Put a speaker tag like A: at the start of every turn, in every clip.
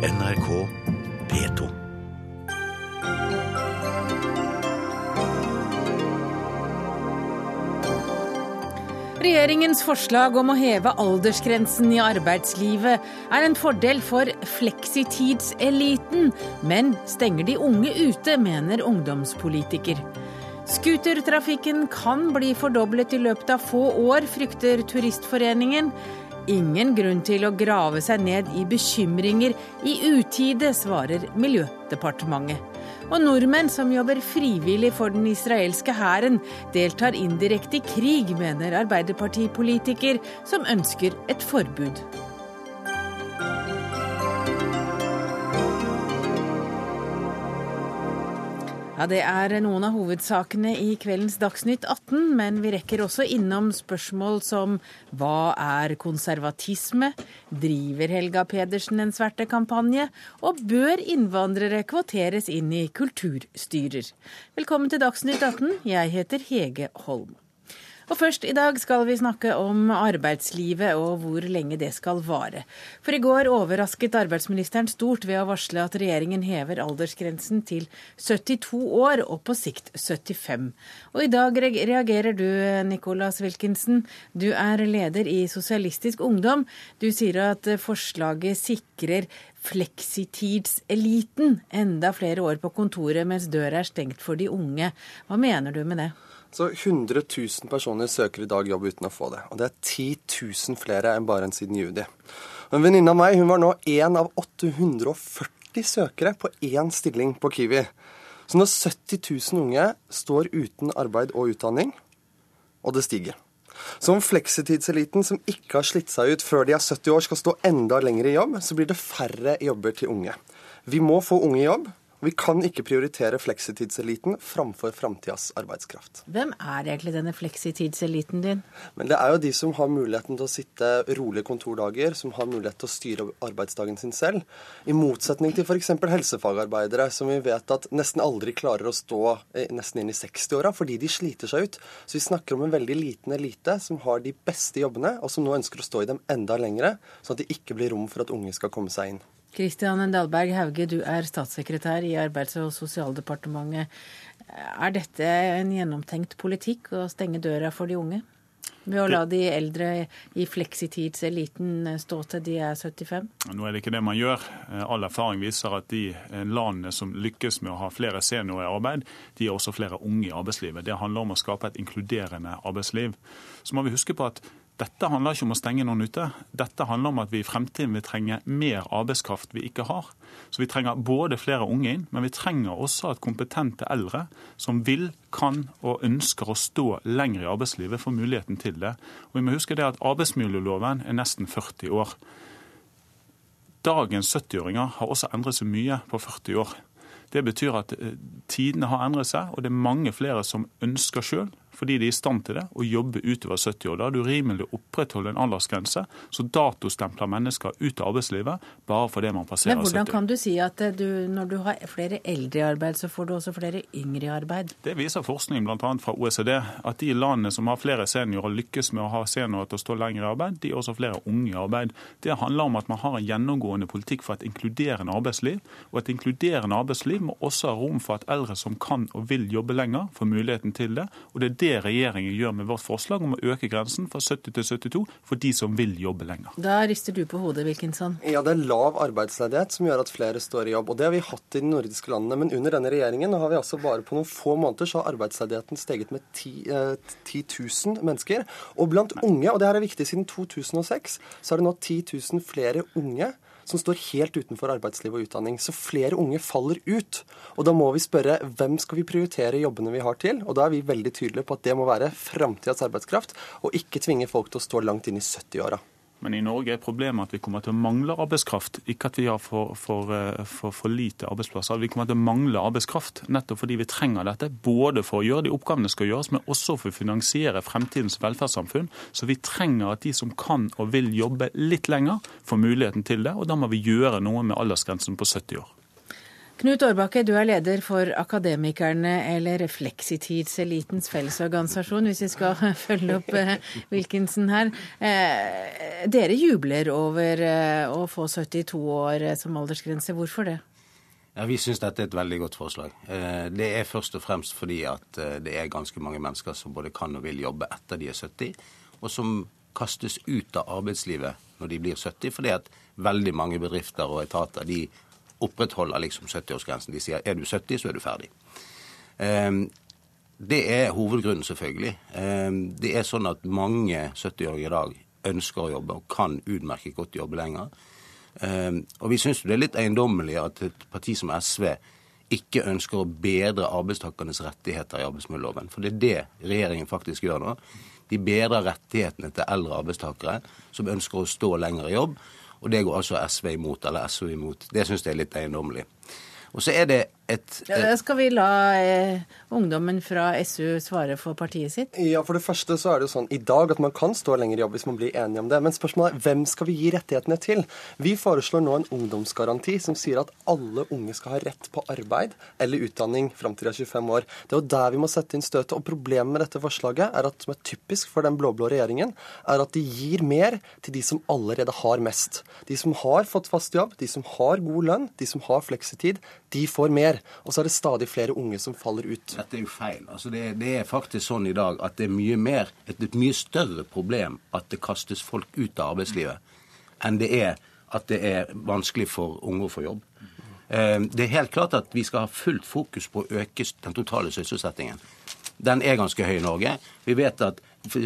A: NRK P2.
B: Regjeringens forslag om å heve aldersgrensen i arbeidslivet er en fordel for fleksitidseliten, men stenger de unge ute, mener ungdomspolitiker. Scootertrafikken kan bli fordoblet i løpet av få år, frykter Turistforeningen. Ingen grunn til å grave seg ned i bekymringer i utide, svarer Miljødepartementet. Og nordmenn som jobber frivillig for den israelske hæren, deltar indirekte i krig, mener Arbeiderpartipolitiker som ønsker et forbud. Ja, Det er noen av hovedsakene i kveldens Dagsnytt 18, men vi rekker også innom spørsmål som hva er konservatisme? Driver Helga Pedersen en svertekampanje? Og bør innvandrere kvoteres inn i kulturstyrer? Velkommen til Dagsnytt 18, jeg heter Hege Holm. Og først i dag skal vi snakke om arbeidslivet og hvor lenge det skal vare. For i går overrasket arbeidsministeren stort ved å varsle at regjeringen hever aldersgrensen til 72 år og på sikt 75. Og i dag reagerer du, Nicolas Wilkinson. Du er leder i Sosialistisk Ungdom. Du sier at forslaget sikrer fleksitidseliten enda flere år på kontoret mens døra er stengt for de unge. Hva mener du med det?
C: Så 100 000 personer søker i dag jobb uten å få det. Og det er 10 000 flere enn bare enn siden juli. En venninne av meg hun var nå én av 840 søkere på én stilling på Kiwi. Så når 70 000 unge står uten arbeid og utdanning, og det stiger Så om fleksitidseliten som ikke har slitt seg ut før de er 70 år, skal stå enda lenger i jobb, så blir det færre jobber til unge. Vi må få unge i jobb, vi kan ikke prioritere fleksitidseliten framfor framtidas arbeidskraft.
B: Hvem er egentlig denne fleksitidseliten din?
C: Men Det er jo de som har muligheten til å sitte rolige kontordager, som har mulighet til å styre arbeidsdagen sin selv. I motsetning til f.eks. helsefagarbeidere, som vi vet at nesten aldri klarer å stå nesten inn i 60-åra fordi de sliter seg ut. Så vi snakker om en veldig liten elite som har de beste jobbene, og som nå ønsker å stå i dem enda lengre, sånn at det ikke blir rom for at unge skal komme seg inn.
B: Kristian Dahlberg Hauge, du er statssekretær i Arbeids- og sosialdepartementet. Er dette en gjennomtenkt politikk å stenge døra for de unge? Ved å la de eldre i fleksitidseliten stå til de er 75?
D: Nå er det ikke det man gjør. All erfaring viser at de landene som lykkes med å ha flere seniorer i arbeid, de har også flere unge i arbeidslivet. Det handler om å skape et inkluderende arbeidsliv. Så må vi huske på at dette handler ikke om å stenge noen ute. Dette handler om at vi i fremtiden vil trenge mer arbeidskraft vi ikke har. Så vi trenger både flere unge inn, men vi trenger også at kompetente eldre som vil, kan og ønsker å stå lenger i arbeidslivet, får muligheten til det. Og vi må huske det at Arbeidsmiljøloven er nesten 40 år. Dagens 70-åringer har også endret seg mye på 40 år. Det betyr at eh, tidene har endret seg, og det er mange flere som ønsker sjøl fordi de er i stand til det, å jobbe utover 70 år. Da er det urimelig å opprettholde en aldersgrense så datostempler mennesker ut av arbeidslivet bare fordi man passerer 70.
B: Men hvordan kan du si at du, når du har flere eldre i arbeid, så får du også flere yngre i arbeid?
D: Det viser forskning bl.a. fra OECD, at de landene som har flere seniorer, lykkes med å ha seniorer til å stå lenger i arbeid, de har også flere unge i arbeid. Det handler om at man har en gjennomgående politikk for et inkluderende arbeidsliv. Og et inkluderende arbeidsliv må også ha rom for at eldre som kan og vil jobbe lenger, får muligheten til det. Og det er det regjeringen gjør med vårt forslag om å øke grensen fra 70 til 72 for de som vil jobbe lenger.
B: Da rister du på hodet, Wilkinson.
C: Ja, det er lav arbeidsledighet som gjør at flere står i jobb. Og det har vi hatt i de nordiske landene. Men under denne regjeringen har vi altså bare på noen få måneder så har arbeidsledigheten steget med 10, eh, 10 000 mennesker. Og blant unge, og det her er viktig siden 2006, så er det nå 10 000 flere unge som står helt utenfor arbeidsliv og utdanning. Så flere unge faller ut. Og da må vi spørre hvem skal vi prioritere jobbene vi har til? Og da er vi veldig tydelige på at det må være framtidas arbeidskraft, og ikke tvinge folk til å stå langt inn i 70-åra.
D: Men i Norge er problemet at vi kommer til å mangle arbeidskraft. Ikke at vi har for, for, eh, for, for, lite arbeidsplasser. Vi kommer til å mangle arbeidskraft nettopp fordi vi trenger dette. Både for å gjøre de oppgavene som skal gjøres, men også for å finansiere fremtidens velferdssamfunn. Så vi trenger at de som kan og vil jobbe litt lenger, får muligheten til det. Og da må vi gjøre noe med aldersgrensen på 70 år.
B: Knut Årbakke, du er leder for Akademikerne, eller Refleksitidselitens fellesorganisasjon, hvis vi skal følge opp eh, Wilkinson her. Eh, dere jubler over eh, å få 72 år som aldersgrense. Hvorfor det?
E: Ja, Vi syns dette er et veldig godt forslag. Det er først og fremst fordi at det er ganske mange mennesker som både kan og vil jobbe etter de er 70, og som kastes ut av arbeidslivet når de blir 70, fordi at veldig mange bedrifter og etater de opprettholder liksom 70-årsgrensen. De sier er du 70, så er du ferdig. Ehm, det er hovedgrunnen, selvfølgelig. Ehm, det er sånn at mange 70-årige i dag ønsker å jobbe og kan utmerket godt jobbe lenger. Ehm, og vi syns det er litt eiendommelig at et parti som SV ikke ønsker å bedre arbeidstakernes rettigheter i arbeidsmiljøloven. For det er det regjeringen faktisk gjør nå. De bedrer rettighetene til eldre arbeidstakere som ønsker å stå lenger i jobb. Og det går altså SV imot, eller SV imot. Det syns jeg er litt eiendommelig. Og så er det et,
B: ja, Skal vi la eh, ungdommen fra SU svare for partiet sitt?
C: Ja, For det første så er det jo sånn i dag at man kan stå lenger i jobb hvis man blir enige om det. Men spørsmålet er hvem skal vi gi rettighetene til? Vi foreslår nå en ungdomsgaranti som sier at alle unge skal ha rett på arbeid eller utdanning fram til de er 25 år. Det er jo der vi må sette inn støtet. Og problemet med dette forslaget er at, som er typisk for den blå-blå regjeringen, er at de gir mer til de som allerede har mest. De som har fått fast jobb, de som har god lønn, de som har fleksitid, de får mer. Og så er det stadig flere unge som faller ut.
E: Dette er jo feil. Altså det, det, er faktisk sånn i dag at det er mye mer, et, et mye større problem at det kastes folk ut av arbeidslivet, enn det er at det er vanskelig for unge å få jobb. Eh, det er helt klart at vi skal ha fullt fokus på å øke den totale sysselsettingen. Den er ganske høy i Norge. Vi vet at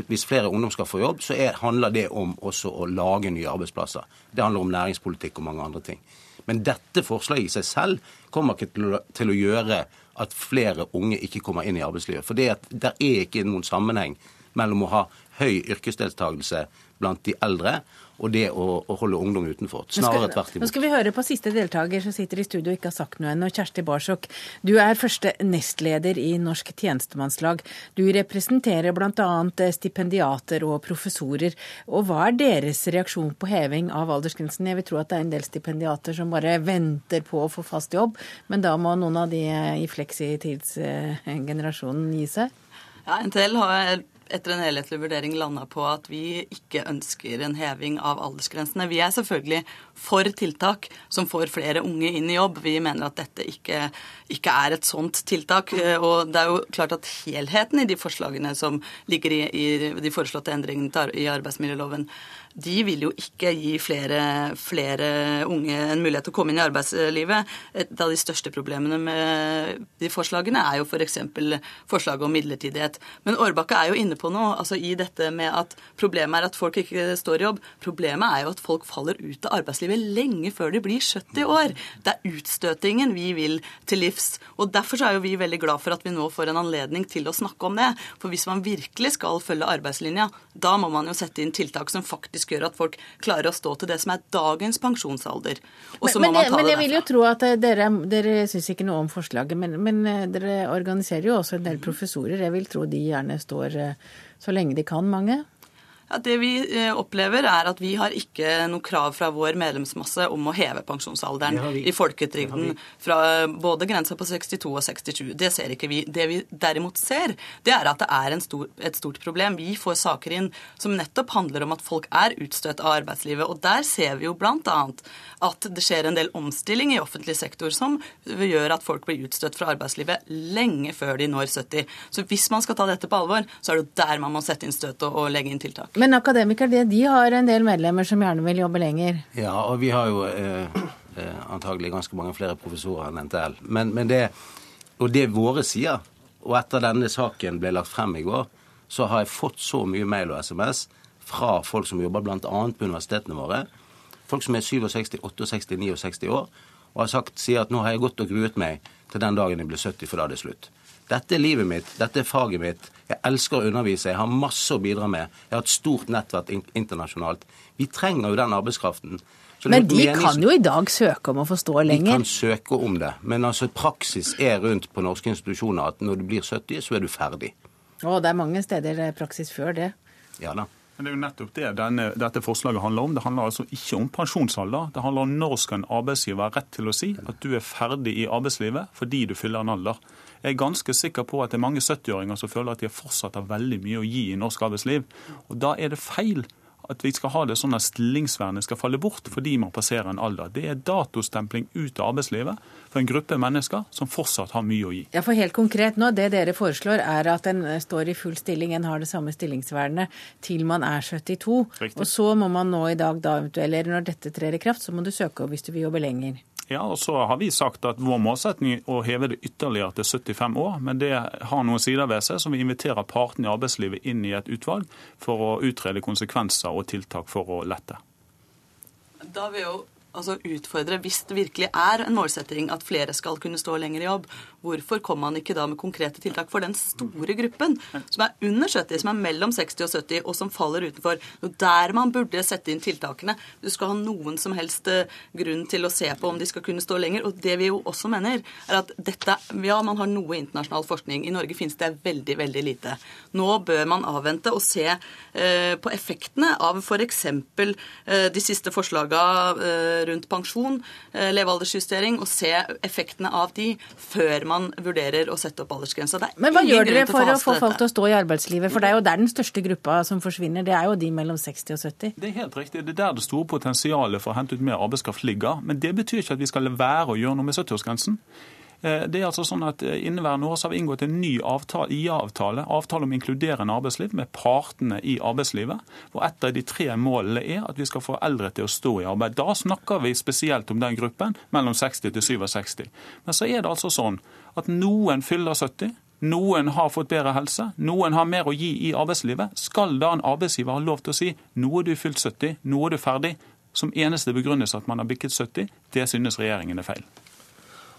E: hvis flere ungdom skal få jobb, så er, handler det om også å lage nye arbeidsplasser. Det handler om næringspolitikk og mange andre ting. Men dette forslaget i seg selv kommer ikke til å, gjøre at flere unge ikke kommer inn i arbeidslivet. For det, er ikke noen sammenheng mellom å ha høy yrkesdeltakelse blant de eldre og det å, å holde ungdom utenfor. Snarere tvert imot.
B: Nå skal vi høre på siste deltaker som sitter i studio og ikke har sagt noe ennå. Kjersti Barsok, du er første nestleder i Norsk tjenestemannslag. Du representerer bl.a. stipendiater og professorer. Og hva er deres reaksjon på heving av aldersgrensen? Jeg vil tro at det er en del stipendiater som bare venter på å få fast jobb, men da må noen av de i fleksitidsgenerasjonen gi seg?
F: Ja, NTL har etter en helhetlig vurdering landa på at vi ikke ønsker en heving av aldersgrensene. Vi er selvfølgelig for tiltak som får flere unge inn i jobb. Vi mener at dette ikke, ikke er et sånt tiltak. Og det er jo klart at helheten i de forslagene som ligger i, i de foreslåtte endringene i arbeidsmiljøloven, de vil jo ikke gi flere, flere, unge en mulighet til å komme inn i arbeidslivet. Et av de største problemene med de forslagene er jo f.eks. For forslaget om midlertidighet. Men Årbakke er jo inne på noe altså i dette med at problemet er at folk ikke står i jobb. Problemet er jo at folk faller ut av arbeidslivet lenge før de blir 70 år. Det er utstøtingen vi vil til livs. Og Derfor er jo vi veldig glad for at vi nå får en anledning til å snakke om det. For hvis man virkelig skal følge arbeidslinja, da må man jo sette inn tiltak som faktisk faktisk gjør at folk klarer å stå til det som er dagens pensjonsalder.
B: Og så må man ta men, det. Men jeg vil jo tro at eh, dere, dere syns ikke noe om forslaget, men, men, eh, dere organiserer jo også en del professorer. Jeg vil tro de gjerne står eh, så lenge de kan, mange?
F: Ja, det vi eh, opplever, er at vi har ikke noe krav fra vår medlemsmasse om å heve pensjonsalderen i folketrygden fra både grensa på 62 og 67. Det ser ikke vi. Det vi derimot ser, det er at det er stor, et stort problem. Vi får saker inn som nettopp handler om at folk er utstøtt av arbeidslivet. Og der ser vi jo bl.a. at det skjer en del omstilling i offentlig sektor som gjør at folk blir utstøtt fra arbeidslivet lenge før de når 70. Så hvis man skal ta dette på alvor, så er det der man må sette inn støtet og legge inn tiltak.
B: Men akademikere de har en del medlemmer som gjerne vil jobbe lenger?
E: Ja, og vi har jo eh, eh antagelig ganske mange flere professorer enn NTL. Men, men det, og det våre sier, og etter denne saken ble lagt frem i går, så har jeg fått så mye mail og SMS fra folk som jobber bl.a. på universitetene våre. Folk som er 67, 68, 69 år, og har sagt, sier at nå har jeg gått og gruet meg til den dagen jeg blir 70, for da er det slutt. Dette er livet mitt, dette er faget mitt. Jeg elsker å undervise, jeg har masse å bidra med. Jeg har et stort nettverk internasjonalt. Vi trenger jo den arbeidskraften.
B: Men de menings... kan jo i dag søke om å få stå lenger?
E: De kan søke om det. Men altså praksis er rundt på norske institusjoner at når du blir 70, så er du ferdig.
B: Å, det er mange steder praksis før det.
E: Ja da.
D: Men Det er jo nettopp det denne, dette forslaget handler om. Det handler altså ikke om pensjonsalder. Det handler om når skal en arbeidsgiver ha rett til å si at du er ferdig i arbeidslivet fordi du fyller en alder. Jeg er ganske sikker på at det er mange 70-åringer som føler at de fortsatt har veldig mye å gi i norsk arbeidsliv. Og Da er det feil at vi skal ha det sånn at stillingsvernet skal falle bort fordi man passerer en alder. Det er datostempling ut av arbeidslivet for en gruppe mennesker som fortsatt har mye å gi.
B: Ja, for helt konkret nå, Det dere foreslår er at en står i full stilling, en har det samme stillingsvernet til man er 72.
D: Riktig.
B: Og så må man nå i dag, da eventuelt, eller når dette trer i kraft, så må du søke opp hvis du vil jobbe lenger.
D: Ja, og så har vi sagt at Vår målsetning er å heve det ytterligere til 75 år. Men det har noen sider ved seg som vi inviterer partene i arbeidslivet inn i et utvalg for å utrede konsekvenser og tiltak for å lette.
F: Da vil jo altså utfordre, hvis det virkelig er en målsetting at flere skal kunne stå lenger i jobb, hvorfor kommer man ikke da med konkrete tiltak for den store gruppen som er under 70, som er mellom 60 og 70, og som faller utenfor? Er der man burde sette inn tiltakene. Du skal ha noen som helst eh, grunn til å se på om de skal kunne stå lenger. Og det vi jo også mener, er at dette Ja, man har noe internasjonal forskning. I Norge finnes det veldig, veldig lite. Nå bør man avvente og se eh, på effektene av f.eks. Eh, de siste forslagene eh, rundt pensjon, eh, levealdersjustering, og se effektene av de før man vurderer å sette opp aldersgrensa. Er
B: Men hva gjør dere for å få folk til å stå i arbeidslivet? For det er jo der den største gruppa som forsvinner. Det er jo de mellom 60 og 70.
D: Det er helt riktig. Det er der det store potensialet for å hente ut mer arbeidskraft ligger. Men det betyr ikke at vi skal la være å gjøre noe med 70-årsgrensen. Eh, Det er altså sånn at eh, Inneværende år har vi inngått en ny avtale, IA-avtale, avtale om inkluderende arbeidsliv, med partene i arbeidslivet. hvor Et av de tre målene er at vi skal få eldre til å stå i arbeid. Da snakker vi spesielt om den gruppen mellom 60 til 67. Men så er det altså sånn at noen fyller 70. Noen har fått bedre helse, noen har mer å gi i arbeidslivet. Skal da en arbeidsgiver ha lov til å si nå er du fylt 70, nå er du ferdig, som eneste begrunnelse at man har bikket 70, det synes regjeringen er feil.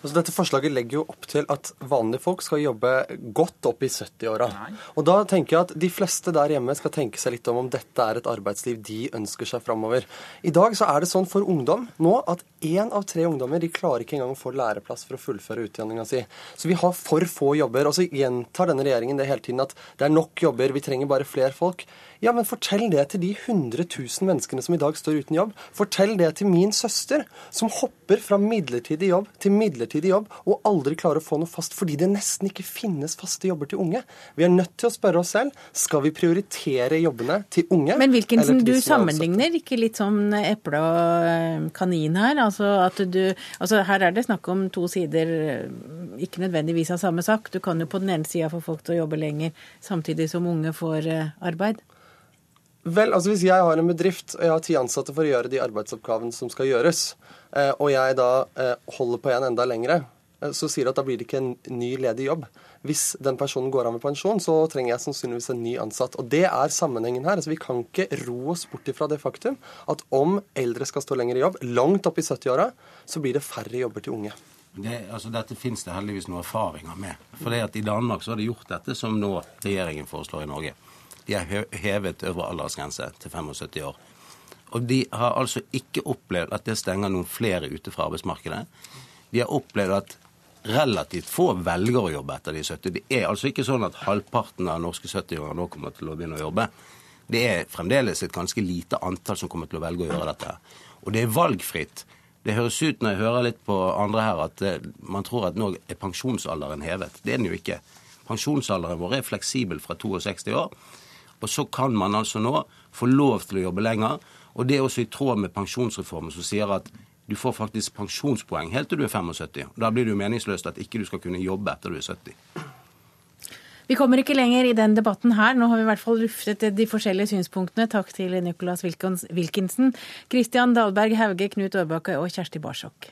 C: Altså, dette forslaget legger jo opp til at vanlige folk skal jobbe godt opp i 70-åra. Og da tenker jeg at de fleste der hjemme skal tenke seg litt om om dette er et arbeidsliv de ønsker seg framover. I dag så er det sånn for ungdom nå at én av tre ungdommer de klarer ikke engang å få læreplass for å fullføre utdanninga si. Så vi har for få jobber. Og så gjentar denne regjeringen det hele tiden at det er nok jobber, vi trenger bare flere folk. Ja, men fortell det til de 100 000 menneskene som i dag står uten jobb. Fortell det til min søster, som hopper fra midlertidig jobb til midlertidig jobb og aldri klarer å få noe fast fordi det nesten ikke finnes faste jobber til unge. Vi er nødt til å spørre oss selv skal vi prioritere jobbene til unge.
B: Men Wilkinson,
C: eller
B: du
C: er
B: sammenligner ikke litt sånn eple og eh, kanin her? Altså at du Altså her er det snakk om to sider, eh, ikke nødvendigvis av samme sak. Du kan jo på den ene sida få folk til å jobbe lenger, samtidig som unge får eh, arbeid.
C: Vel, altså Hvis jeg har en bedrift og jeg har ti ansatte for å gjøre de arbeidsoppgavene som skal gjøres, eh, og jeg da eh, holder på en enda lengre, eh, så sier det at da blir det ikke en ny ledig jobb. Hvis den personen går av med pensjon, så trenger jeg sannsynligvis en ny ansatt. Og Det er sammenhengen her. altså Vi kan ikke ro oss bort ifra det faktum at om eldre skal stå lenger i jobb, langt opp i 70-åra, så blir det færre jobber til unge.
E: Det, altså dette finnes det heldigvis noen erfaringer med. For det at I Danmark så har de gjort dette som nå regjeringen foreslår i Norge. De har hevet øvre aldersgrense til 75 år. Og de har altså ikke opplevd at det stenger noen flere ute fra arbeidsmarkedet. De har opplevd at relativt få velger å jobbe etter de 70. Det er altså ikke sånn at halvparten av norske 70-åringer nå kommer til å begynne å jobbe. Det er fremdeles et ganske lite antall som kommer til å velge å gjøre dette. Og det er valgfritt. Det høres ut når jeg hører litt på andre her at eh, man tror at nå er pensjonsalderen hevet. Det er den jo ikke. Pensjonsalderen vår er fleksibel fra 62 år. Og så kan man altså nå få lov til å jobbe lenger. Og det er også i tråd med pensjonsreformen som sier at du får faktisk pensjonspoeng helt til du er 75. Da blir det jo meningsløst at ikke du skal kunne jobbe etter du er 70.
B: Vi kommer ikke lenger i den debatten her. Nå har vi i hvert fall luftet de forskjellige synspunktene. Takk til Nicholas Wilkins- Wilkinson, Christian Dahlberg Hauge, Knut Årbakke og Kjersti Barsok.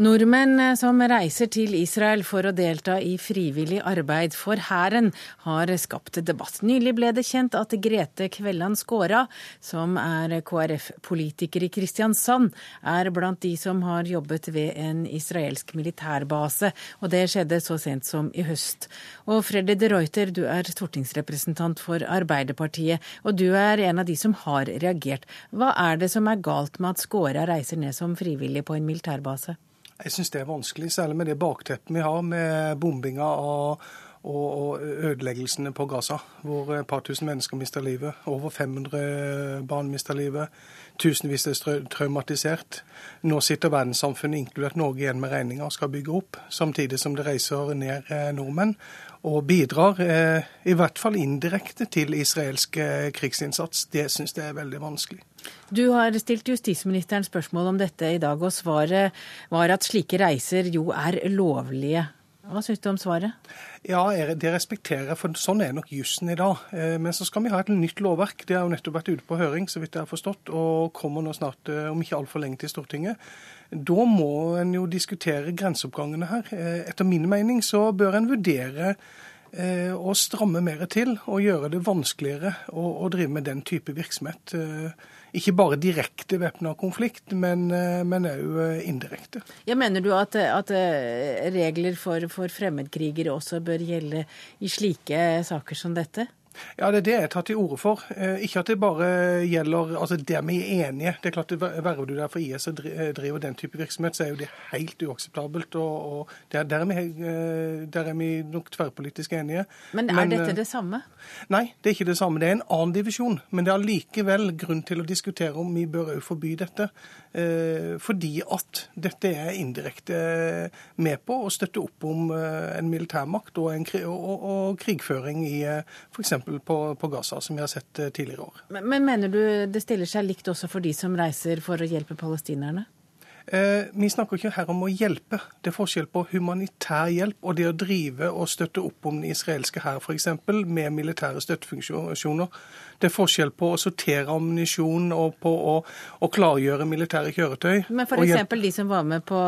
B: Nordmenn eh, som reiser til Israel for å delta i frivillig arbeid for hæren, har skapt debatt. Nylig ble det kjent at Grete Kvelland Skåra, som er KrF-politiker i Kristiansand, er blant de som har jobbet ved en israelsk militærbase. Og det skjedde så sent som i høst. Og Freddy de Reuter, du er stortingsrepresentant for Arbeiderpartiet, og du er en av de som har reagert. Hva er det som er galt med at Skåra reiser ned som frivillig på en militærbase?
G: Jeg syns det er vanskelig, særlig med det bakteppet vi har med bombinga av og, ødeleggelsene på Gaza, hvor et par tusen mennesker mister livet. Over 500 barn mister livet. Tusenvis er traumatisert. Nå sitter verdenssamfunnet, inkludert Norge, igjen med regninga og skal bygge opp, samtidig som det reiser ned eh, nordmenn og bidrar, eh, i hvert fall indirekte, til israelsk eh, krigsinnsats. Det syns jeg er veldig vanskelig.
B: Du har stilt justisministeren spørsmål om dette i dag, og svaret var at slike reiser jo er lovlige. Hva syns du om svaret?
G: Ja, Det respekterer jeg, for sånn er nok jussen i dag. Eh, men så skal vi ha et nytt lovverk. Det har jo nettopp vært ute på høring, så vidt jeg har forstått, og kommer nå snart, eh, om ikke altfor lenge, til Stortinget. Da må en jo diskutere grenseoppgangene her. Eh, etter min mening så bør en vurdere å stramme mer til og gjøre det vanskeligere å, drive med den type virksomhet ikke bare direkte væpna konflikt, men òg eh, indirekte.
B: Ja, mener du at, at eh, regler for, for fremmedkrigere også bør gjelde i slike saker som dette?
G: Ja, det er det jeg tar til orde for. Eh, ikke at det bare gjelder altså der vi er enige. Det er klart, Verver du der for IS og driver den type virksomhet, så er jo det helt uakseptabelt. og, og der, der, er vi, eh, der, er vi, nok tverrpolitisk enige.
B: Men er Men, dette eh, det samme?
G: Nei, det er ikke det samme. Det er en annen divisjon. Men det er likevel grunn til å diskutere om vi bør òg forby dette. Fordi at dette er indirekte med på å støtte opp om en militærmakt og, en, og, og krigføring i f.eks på, på, Gaza, som vi har sett eh, tidligere år.
B: Men, men mener du det stiller seg likt også for de som reiser for å hjelpe palestinerne?
G: Eh, vi snakker ikke her om å hjelpe. Det er forskjell på humanitær hjelp og det å drive og støtte opp om den israelske hær, f.eks. med militære støttefunksjoner. Det er forskjell på å sortere ammunisjon og på å, å, klargjøre militære kjøretøy.
B: Men f.eks. de som var med på,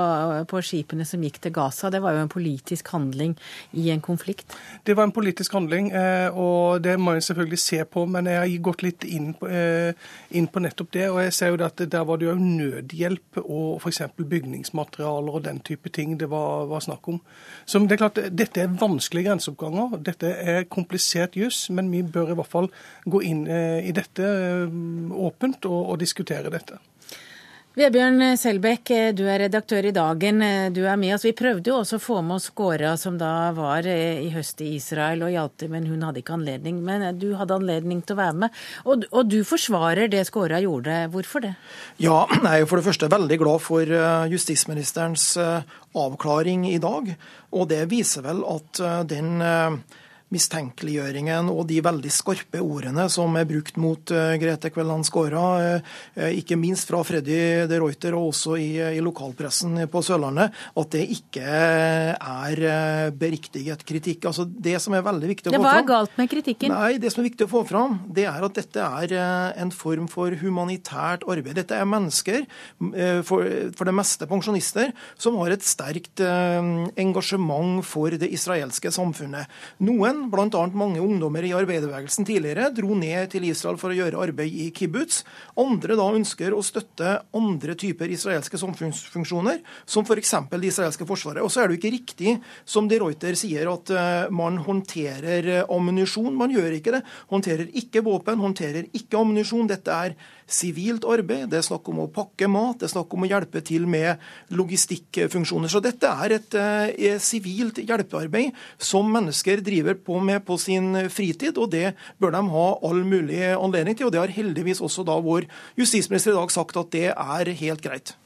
B: på, skipene som gikk til Gaza, det var jo en politisk handling i en konflikt?
G: Det var en politisk handling, eh, og det må jeg selvfølgelig se på. Men jeg har gått litt inn på, eh, inn på nettopp det. Og jeg ser jo at der var det jo nødhjelp og f.eks. bygningsmaterialer og den type ting det var, var snakk om. Så det er klart, Dette er vanskelige grenseoppganger. Dette er komplisert juss, men vi bør i hvert fall gå inn Eh, i dette eh, åpent og, og diskutere dette.
B: Vebjørn Selbekk, eh, du er redaktør i Dagen. Du er med oss. Vi prøvde jo også å få med oss Kåra, som da var i høst i Israel og hjalp til, men hun hadde ikke anledning. Men du hadde anledning til å være med. Og, og du forsvarer det Skåra gjorde. Hvorfor det?
H: Ja, jeg er jo for det første veldig glad for justisministerens avklaring i dag. Og det viser vel at den mistenkeliggjøringen og de veldig skarpe ordene som er brukt mot uh, Grete Kvelland Skåra, uh, ikke minst fra Freddy de Reuter og også i, i, lokalpressen på Sørlandet, at det ikke er beriktiget kritikk. Altså Det som er veldig viktig å få fram
B: Hva er galt med kritikken?
H: Nei, Det som er viktig å få fram, det er at dette er en form for humanitært arbeid. Dette er mennesker, for, for det meste pensjonister, som har et sterkt engasjement for det israelske samfunnet. Noen bl.a. mange ungdommer i arbeiderbevegelsen tidligere dro ned til Israel for å gjøre arbeid i kibbutz. Andre da ønsker å støtte andre typer israelske samfunnsfunksjoner, som f.eks. det israelske forsvaret. Og så er det jo ikke riktig som de Reuter sier, at eh, man håndterer eh, ammunisjon. Man gjør ikke det. Håndterer ikke våpen, håndterer ikke ammunisjon. Dette er sivilt arbeid. Det er snakk om å pakke mat, det er snakk om å hjelpe til med logistikkfunksjoner. Så dette er et eh, sivilt hjelpearbeid som mennesker driver på med på sin fritid, og det bør de ha all mulig anledning til. Og det har heldigvis også da vår justisminister i dag sagt at det er helt greit.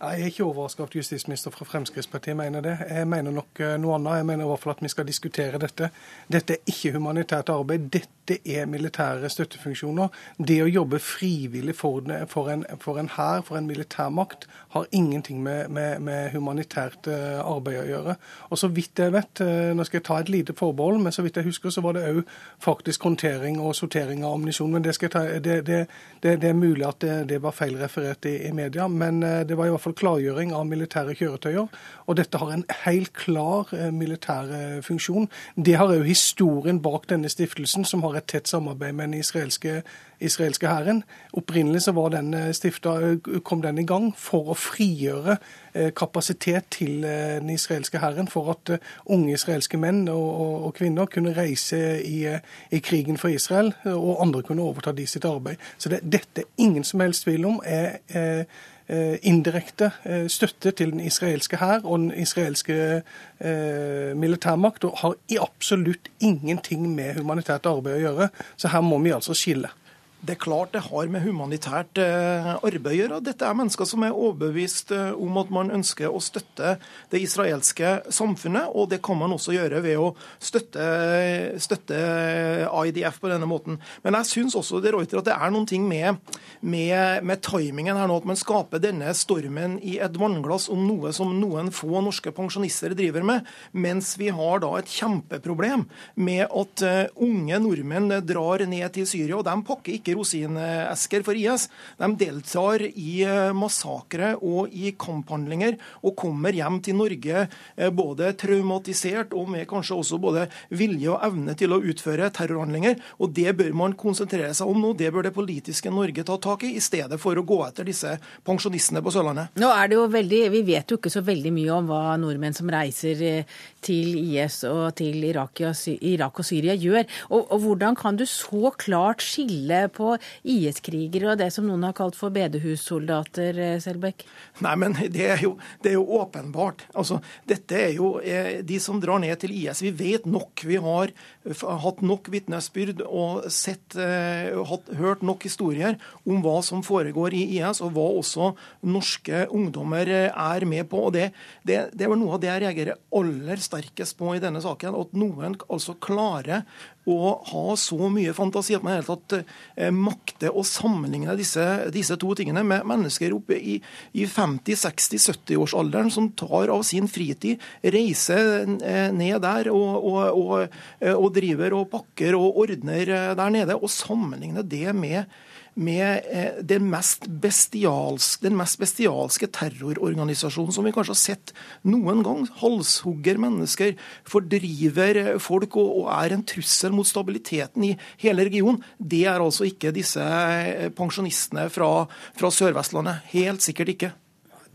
G: Jeg er ikke overraska at justisminister fra Fremskrittspartiet mener det. Jeg mener nok eh, noe annet. Jeg mener i hvert fall at vi skal diskutere dette. Dette er ikke humanitært arbeid. Dette er militære støttefunksjoner. Det å jobbe frivillig for, en, for en hær, for en militærmakt, har ingenting med, med, med, humanitært eh, arbeid å gjøre. Og så vidt jeg vet, eh, nå skal jeg ta et lite forbehold, men så vidt jeg husker, så var det òg faktisk håndtering og sortering av ammunisjon. Men det, ta, det, det, det, er mulig at det, var feil referert i, i media. Men det var i hvert fall klargjøring av militære kjøretøyer. Og dette har en helt klar eh, militær eh, funksjon. Det har òg historien bak denne stiftelsen, som har et tett samarbeid med den israelske israelske hæren. Opprinnelig så den stiftet, kom den i gang for å frigjøre kapasitet til den israelske hæren, for at unge israelske menn og, og, og kvinner kunne reise i, i, krigen for Israel, og andre kunne overta de sitt arbeid. Så det, dette ingen som helst tvil om er, er Eh, indirekte eh, støtte til den israelske hær og den israelske eh, militærmakt, og har i absolutt ingenting med humanitært arbeid å gjøre. Så her må vi altså skille.
H: Det er klart det har med humanitært eh, arbeid å gjøre. Dette er mennesker som er overbevist eh, om at man ønsker å støtte det israelske samfunnet, og det kan man også gjøre ved å støtte, støtte IDF på denne måten. Men jeg syns også det, Reuter, at det er noen ting med, med, med, timingen her nå, at man skaper denne stormen i et vannglass om noe som noen få norske pensjonister driver med, mens vi har da et kjempeproblem med at uh, unge nordmenn drar ned til Syria, og de pakker ikke ikke rosinesker for IS. De deltar i eh, massakre og i kamphandlinger og kommer hjem til Norge eh, både traumatisert og med kanskje også både vilje og evne til å utføre terrorhandlinger. Og Det bør man konsentrere seg om nå. Det bør det politiske Norge ta tak i, i stedet for å gå etter disse pensjonistene på Sørlandet.
B: Nå er det jo veldig, Vi vet jo ikke så veldig mye om hva nordmenn som reiser eh, til IS og til Irak, og Syria gjør. Og, og hvordan kan du så klart skille på IS-krigere og det som noen har kalt for bedehussoldater, eh, Selbekk?
H: Nei, men det er jo, det er jo åpenbart. Altså, dette er jo eh, de som drar ned til IS. Vi vet nok. Vi har hatt nok vitnesbyrd og sett, eh, hatt, hørt nok historier om hva som foregår i IS, og hva også norske ungdommer er med på. og Det, det, det vel noe av det jeg reagerer aller sterkest på i denne saken. At noen altså klarer å ha så mye fantasi at man i hele tatt eh, makter å sammenligne disse, disse, to tingene med mennesker oppe i, i 50-60-70-årsalderen som tar av sin fritid, reiser eh, ned der og, og, og, eh, og driver og pakker og ordner der nede, og sammenligne det med med eh, den mest, den mest bestialske terrororganisasjonen som vi kanskje har sett noen gang. Halshugger mennesker, fordriver folk og, og er en trussel mot stabiliteten i hele regionen. Det er altså ikke disse eh, pensjonistene fra, fra Sør-Vestlandet. Helt sikkert ikke.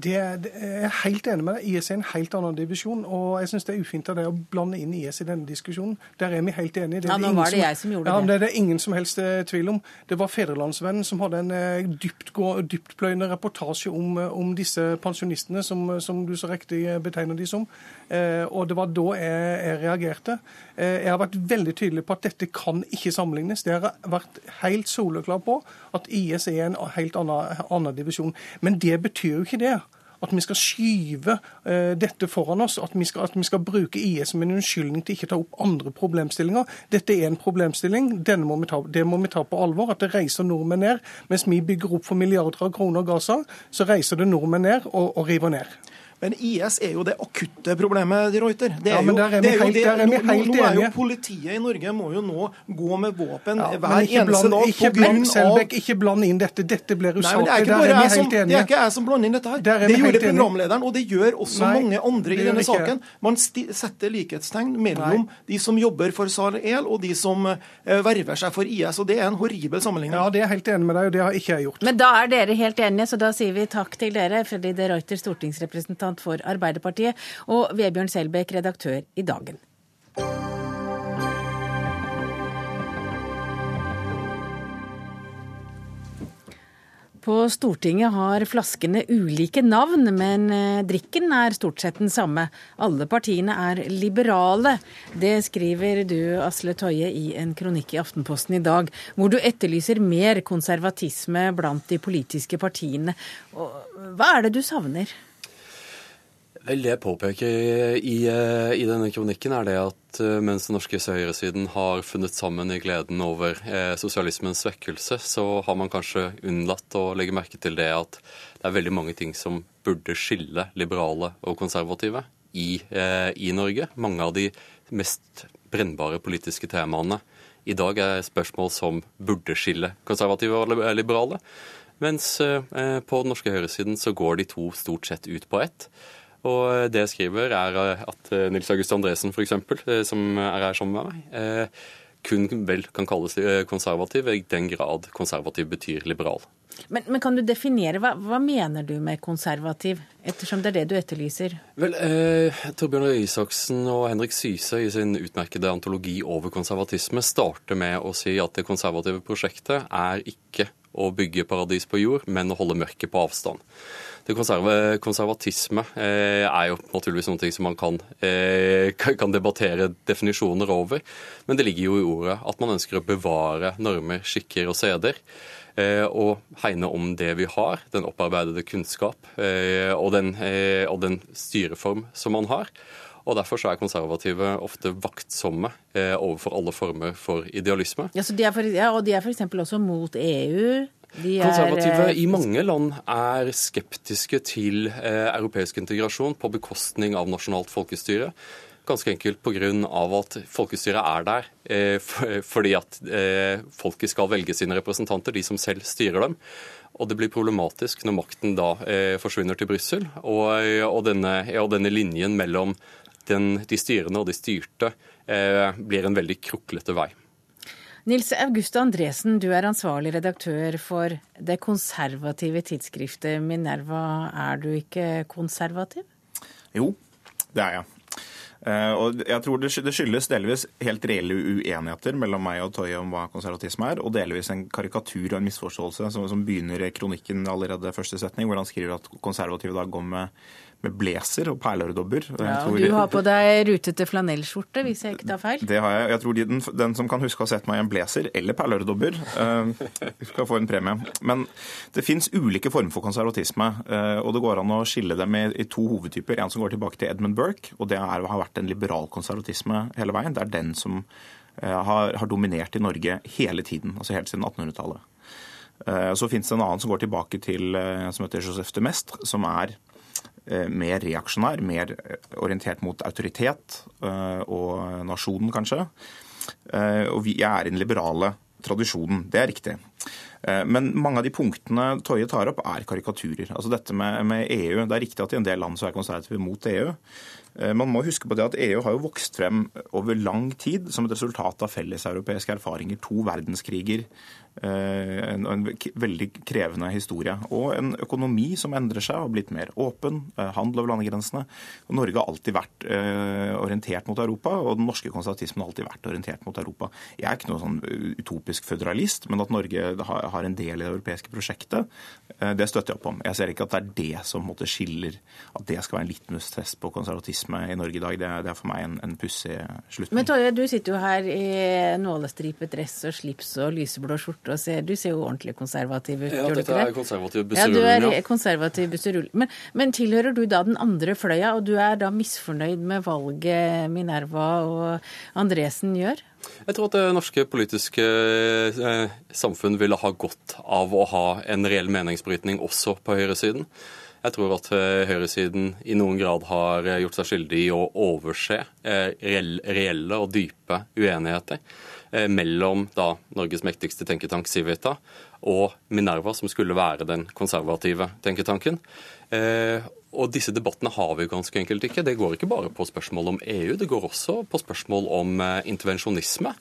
G: Det det er jeg helt enig med deg. IS er en helt annen divisjon. Og jeg syns det er ufint av deg å blande inn IS i denne diskusjonen. Der er vi helt enige.
B: Det ja, nå var det jeg som gjorde
G: ja,
B: det.
G: Det er det ingen som helst eh, tvil om. Det var Fedrelandsvennen som hadde en eh, dyptpløyende reportasje om, eh, om, disse pensjonistene, som, som, du så riktig betegner de som. Og det var da jeg, jeg reagerte. Jeg har vært veldig tydelig på at dette kan ikke sammenlignes. Det har vært helt soleklar på at IS er en helt annen, annen divisjon. Men det betyr jo ikke det at vi skal skyve uh, dette foran oss, at vi, skal, at vi, skal, bruke IS som en unnskyldning til ikke ta opp andre problemstillinger. Dette er en problemstilling, må ta, det må vi ta på alvor. At det reiser nordmenn ned. Mens vi bygger opp for milliarder av kroner Gaza, så reiser det nordmenn ned og, og river ned.
H: Men IS er jo det akutte problemet, de Reuter. Det
G: er ja, men der er vi helt, er vi helt enige.
H: Nå er jo Politiet i Norge må jo nå gå med våpen ja, hver eneste dag
G: ikke bland, Selbekk, ikke bland inn dette. Dette blir usaklig. Det er ikke bare jeg som,
H: Det er ikke jeg som blander inn dette her. Det gjorde programlederen, og det gjør også Nei, mange andre i denne saken. Man setter likhetstegn mellom Nei. de som jobber for Sal El, og de som uh, verver seg for IS. og Det er en horribel sammenligning.
G: Ja, det er jeg helt enig med deg, og det har ikke jeg gjort.
B: Men da er dere helt enige, så da sier vi takk til dere, Freddy de Reuter, stortingsrepresentant representant for Arbeiderpartiet, og Vebjørn Selbekk, redaktør i Dagen. På Stortinget har flaskene ulike navn, men eh, drikken er stort sett den samme. Alle partiene er liberale. Det skriver du, Asle Toje, i en kronikk i Aftenposten i dag, hvor du etterlyser mer konservatisme blant de politiske partiene. Hva er det du savner?
I: Vel, Det jeg påpeker i, eh, i, denne kronikken, er det at eh, mens den norske høyresiden har funnet sammen i gleden over eh, sosialismens svekkelse, så har man kanskje unnlatt å legge merke til det at det er veldig mange ting som burde skille liberale og konservative i, eh, i Norge. Mange av de mest brennbare politiske temaene i dag er spørsmål som burde skille konservative og liberale. Mens eh, på den norske høyresiden så går de to stort sett ut på ett. Og det jeg skriver, er at eh, Nils August Andresen, f.eks., som er her sammen med meg, kun vel kan kalles konservativ i den grad konservativ betyr liberal.
B: Men, men, kan du definere, hva, hva, mener du med konservativ, ettersom det er det du etterlyser?
I: Vel, eh, Torbjørn Røe Isaksen og Henrik Syse i sin utmerkede antologi over konservatisme starter med å si at det konservative prosjektet er ikke å bygge paradis på jord, men å holde mørket på avstand. Det konserve, konservatisme eh, er jo naturligvis noe som man kan, eh, kan, debattere definisjoner over, men det ligger jo i ordet at man ønsker å bevare normer, skikker og seder. Eh, og hegne om det vi har, den opparbeidede kunnskap eh, og den, eh, og den styreform som man har. Og Derfor så er konservative ofte vaktsomme overfor alle former for idealisme.
B: Ja, de for, ja Og de er f.eks. også mot EU?
I: Konservative i mange land er skeptiske til eh, europeisk integrasjon på bekostning av nasjonalt folkestyre. Ganske enkelt pga. at folkestyret er der eh, fordi at eh, folket skal velge sine representanter, de som selv styrer dem. Og det blir problematisk når makten da eh, forsvinner til Brussel. Og, og, denne, og, denne, linjen mellom den, de styrende og de styrte blir en veldig kruklete vei.
B: Nils Auguste Andresen, du er ansvarlig redaktør for det konservative tidsskriftet Minerva. Er du ikke konservativ?
J: Jo, det er jeg. Eh, og jeg tror Det skyldes delvis helt reelle uenigheter mellom meg og Toye om hva konservatisme er, og delvis en karikatur og en misforståelse som, begynner i kronikken allerede første setning, hvor han skriver at konservative da går med med blazer og perleøredobber.
B: Ja, og du har på deg rutete flanellskjorte, hvis jeg ikke tar feil?
J: Det har jeg. Jeg tror den, den som kan huske å ha sett meg i en blazer eller perleøredobber, uh, skal få en premie. Men det fins ulike former for konservatisme, uh, og det går an å skille dem i, i, to hovedtyper. En som går tilbake til Edmund Burke, og det er, har vært en liberal konservatisme hele veien. Det er den som uh, har, har, dominert i Norge hele tiden, altså helt siden 1800-tallet. Så fins det en annen som går tilbake til som heter Joseph de Mestre, som er mer reaksjonær, mer eh, orientert mot autoritet eh, og nasjonen, kanskje. Og vi er i den liberale tradisjonen. Det er riktig. Men mange av de punktene Toje tar opp, er karikaturer. Altså dette med, med, EU, Det er riktig at i en del land så er konservative mot EU. Man må huske på det at EU har jo vokst frem over lang tid som et resultat av felleseuropeiske erfaringer. To verdenskriger, Eh, en, en, veldig krevende historie. Og en økonomi som endrer seg og har blitt mer åpen. Eh, handel over landegrensene. Norge har alltid vært eh, orientert mot Europa, og den norske konservatismen har alltid vært orientert mot Europa. Jeg er ikke noen sånn utopisk føderalist, men at Norge har, en del i det europeiske prosjektet, det støtter jeg opp om. Jeg ser ikke at det er det som måtte skiller, at det skal være en litmus-test på konservatisme i Norge i dag. Det, det er for meg en, en pussig slutning.
B: Men Torje, du sitter jo her i nålestripet dress og slips og lyseblå skjorte borte og ser Du ser jo ordentlig konservativ ut,
I: ja,
B: gjør
I: du ikke det? Ja, dette er konservativ busserulling,
B: ja. Du er konservativ busserulling. Men, men, tilhører du da den andre fløya, og du er da misfornøyd med valget Minerva og Andresen gjør?
I: Jeg tror at det norske politiske eh, samfunn ville ha godt av å ha en reell meningsbrytning også på høyresiden. Jeg tror at eh, høyresiden i noen grad har eh, gjort seg skyldig i å overse reelle og dype uenigheter. Eh, mellom da Norges mektigste tenketank, Civita, og Minerva, som skulle være den konservative tenketanken. Eh, og disse debattene har vi ganske enkelt ikke. Det går ikke bare på spørsmål om EU, det går også på spørsmål om eh, intervensjonisme.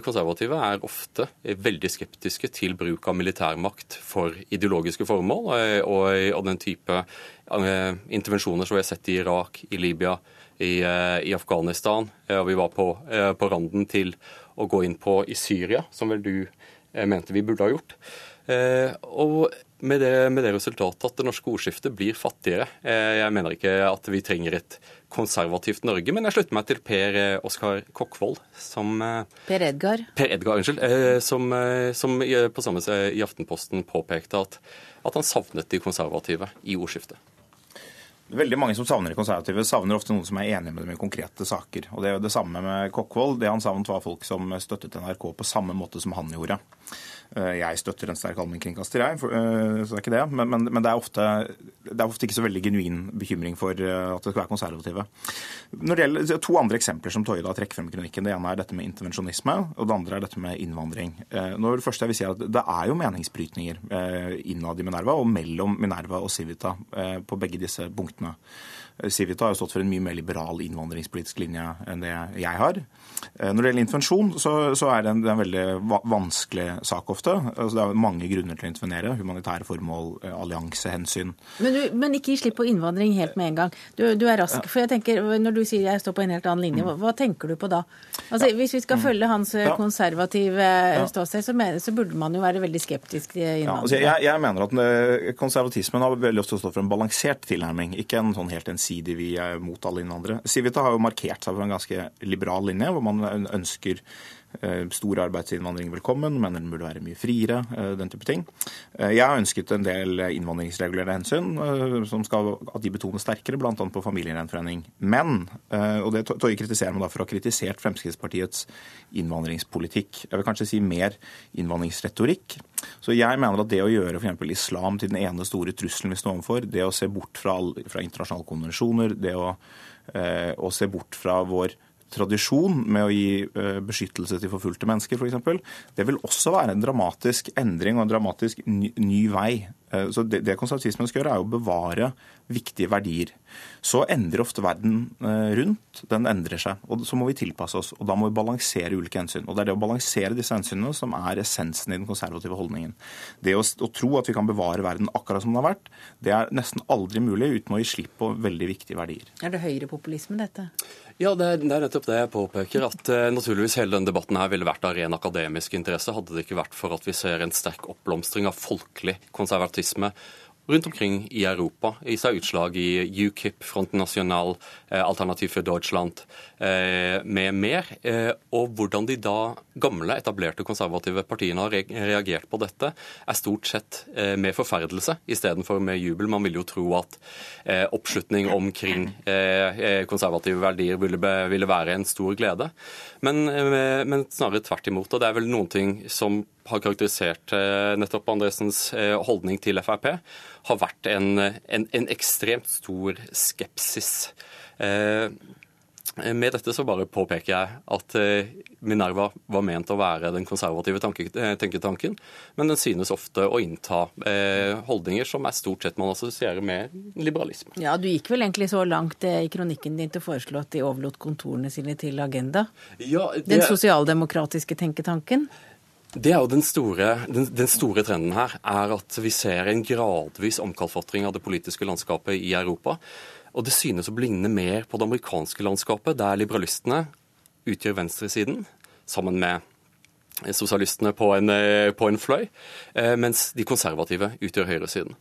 I: Konservative er ofte veldig skeptiske til bruk av militærmakt for ideologiske formål, og den type intervensjoner som vi har sett i Irak, i Libya, i, i Afghanistan. Og vi var på, på randen til å gå inn på i Syria, som vel du eh, mente vi burde ha gjort. Eh, og med det, med det, resultatet at det norske ordskiftet blir fattigere. Eh, jeg mener ikke at vi trenger et konservativt Norge, men jeg slutter meg til Per Oskar Kokkvold, som
B: Per Edgar.
I: Per Edgar, unnskyld. Som, som på samme i Aftenposten påpekte at, at han savnet de konservative i ordskiftet.
J: Veldig mange som savner de konservative, savner ofte noen som er enige med dem i konkrete saker. Og Det er jo det samme med Kokkvold. Det han savnet, var folk som støttet NRK på samme måte som han gjorde. Eh, jeg støtter en sterk allmennkringkaster, jeg, eh, så det er ikke det. Men, men, men det, er ofte, det, er ofte, ikke så veldig genuin bekymring for eh, at det skal være konservative. Når det gjelder To andre eksempler som Toje da trekker frem i kronikken. Det ene er dette med intervensjonisme, og det andre er dette med innvandring. Når det første jeg vil si at Det er jo meningsbrytninger innad i Minerva og mellom Minerva og Civita på begge disse punktene. Civita har jo stått for en mye mer liberal innvandringspolitisk linje enn det jeg har. Eh, når det gjelder intervensjon, så, så er det en, det er en veldig vanskelig sak ofte. Altså, det er mange grunner til å intervenere. Humanitære formål, eh, alliansehensyn.
B: Men, du, men ikke gi slipp på innvandring helt med en gang. Du, du er rask. For jeg tenker, Når du sier jeg står på en helt annen linje, hva, hva tenker du på da? Altså, ja. Hvis vi skal mm. følge hans ja. konservative ja. ståsted, så, så, burde man jo være veldig skeptisk til innvandring. Ja,
J: altså, jeg, jeg, mener at konservatismen har veldig ofte stått for en balansert tilnærming, ikke en sånn helt ensidig vi er mot alle innvandrere. Civita har jo markert seg for en ganske liberal linje, hvor man ønsker Eh, stor arbeidsinnvandring velkommen, mener den burde være mye friere, eh, den type ting. Eh, jeg har ønsket en del innvandringsregulerende hensyn som skal at de betones sterkere, bl.a. på familiegjenforening. Men, og det Toje kritiserer meg da for å ha kritisert Fremskrittspartiets innvandringspolitikk. Jeg vil kanskje si mer innvandringsretorikk. Så jeg mener at det å gjøre f.eks. islam til den ene store trusselen vi står overfor, det å se bort fra, fra internasjonale konvensjoner, det å, å se bort fra vår tradisjon med å gi eh, beskyttelse til forfulgte mennesker, f.eks., det vil også være en dramatisk endring og en dramatisk ny, ny vei. Eh, så det, det konservatismen skal gjøre, er å bevare viktige verdier. Så endrer ofte verden eh, rundt. Den endrer seg. og Så må vi tilpasse oss. og Da må vi balansere ulike hensyn. og Det er det å balansere disse hensynene som er essensen i den konservative holdningen. Det å, å tro at vi kan bevare verden akkurat som den har vært, det er nesten aldri mulig uten å gi slipp på veldig viktige verdier.
B: Er det høyrepopulisme, dette?
I: Ja, det er, nettopp det jeg påpeker. At uh, naturligvis hele denne debatten her ville vært av ren akademisk interesse, hadde det ikke vært for at vi ser en sterk oppblomstring av folkelig konservatisme rundt omkring i Europa. I seg utslag i UKIP, Fronten National, eh, Alternativ for Deutschland eh, med mer. Eh, og hvordan de da gamle, etablerte konservative partiene har reagert på dette, er stort sett med forferdelse istedenfor med jubel. Man vil jo tro at oppslutning omkring konservative verdier ville, være en stor glede. Men, men snarere tvert imot. Og det er vel noen ting som har karakterisert nettopp Andresens holdning til Frp har vært en, en, en ekstremt stor skepsis. Eh, med dette så bare påpeker jeg at eh, Minerva var ment å være den konservative eh, tenketanken, men den synes ofte å innta holdninger som er stort sett man assosierer med liberalisme.
B: Ja, Du gikk vel egentlig så langt i kronikken din til å foreslå at de overlot kontorene sine til Agenda? Ja, det... Den sosialdemokratiske tenketanken?
I: Det er jo den store, den, den store, trenden her, er at vi ser en gradvis omkalfatring av det politiske landskapet i Europa. Og det synes å ligne mer på det amerikanske landskapet, der liberalistene utgjør venstresiden, sammen med sosialistene på en, på en fløy, eh, mens de konservative utgjør høyresiden.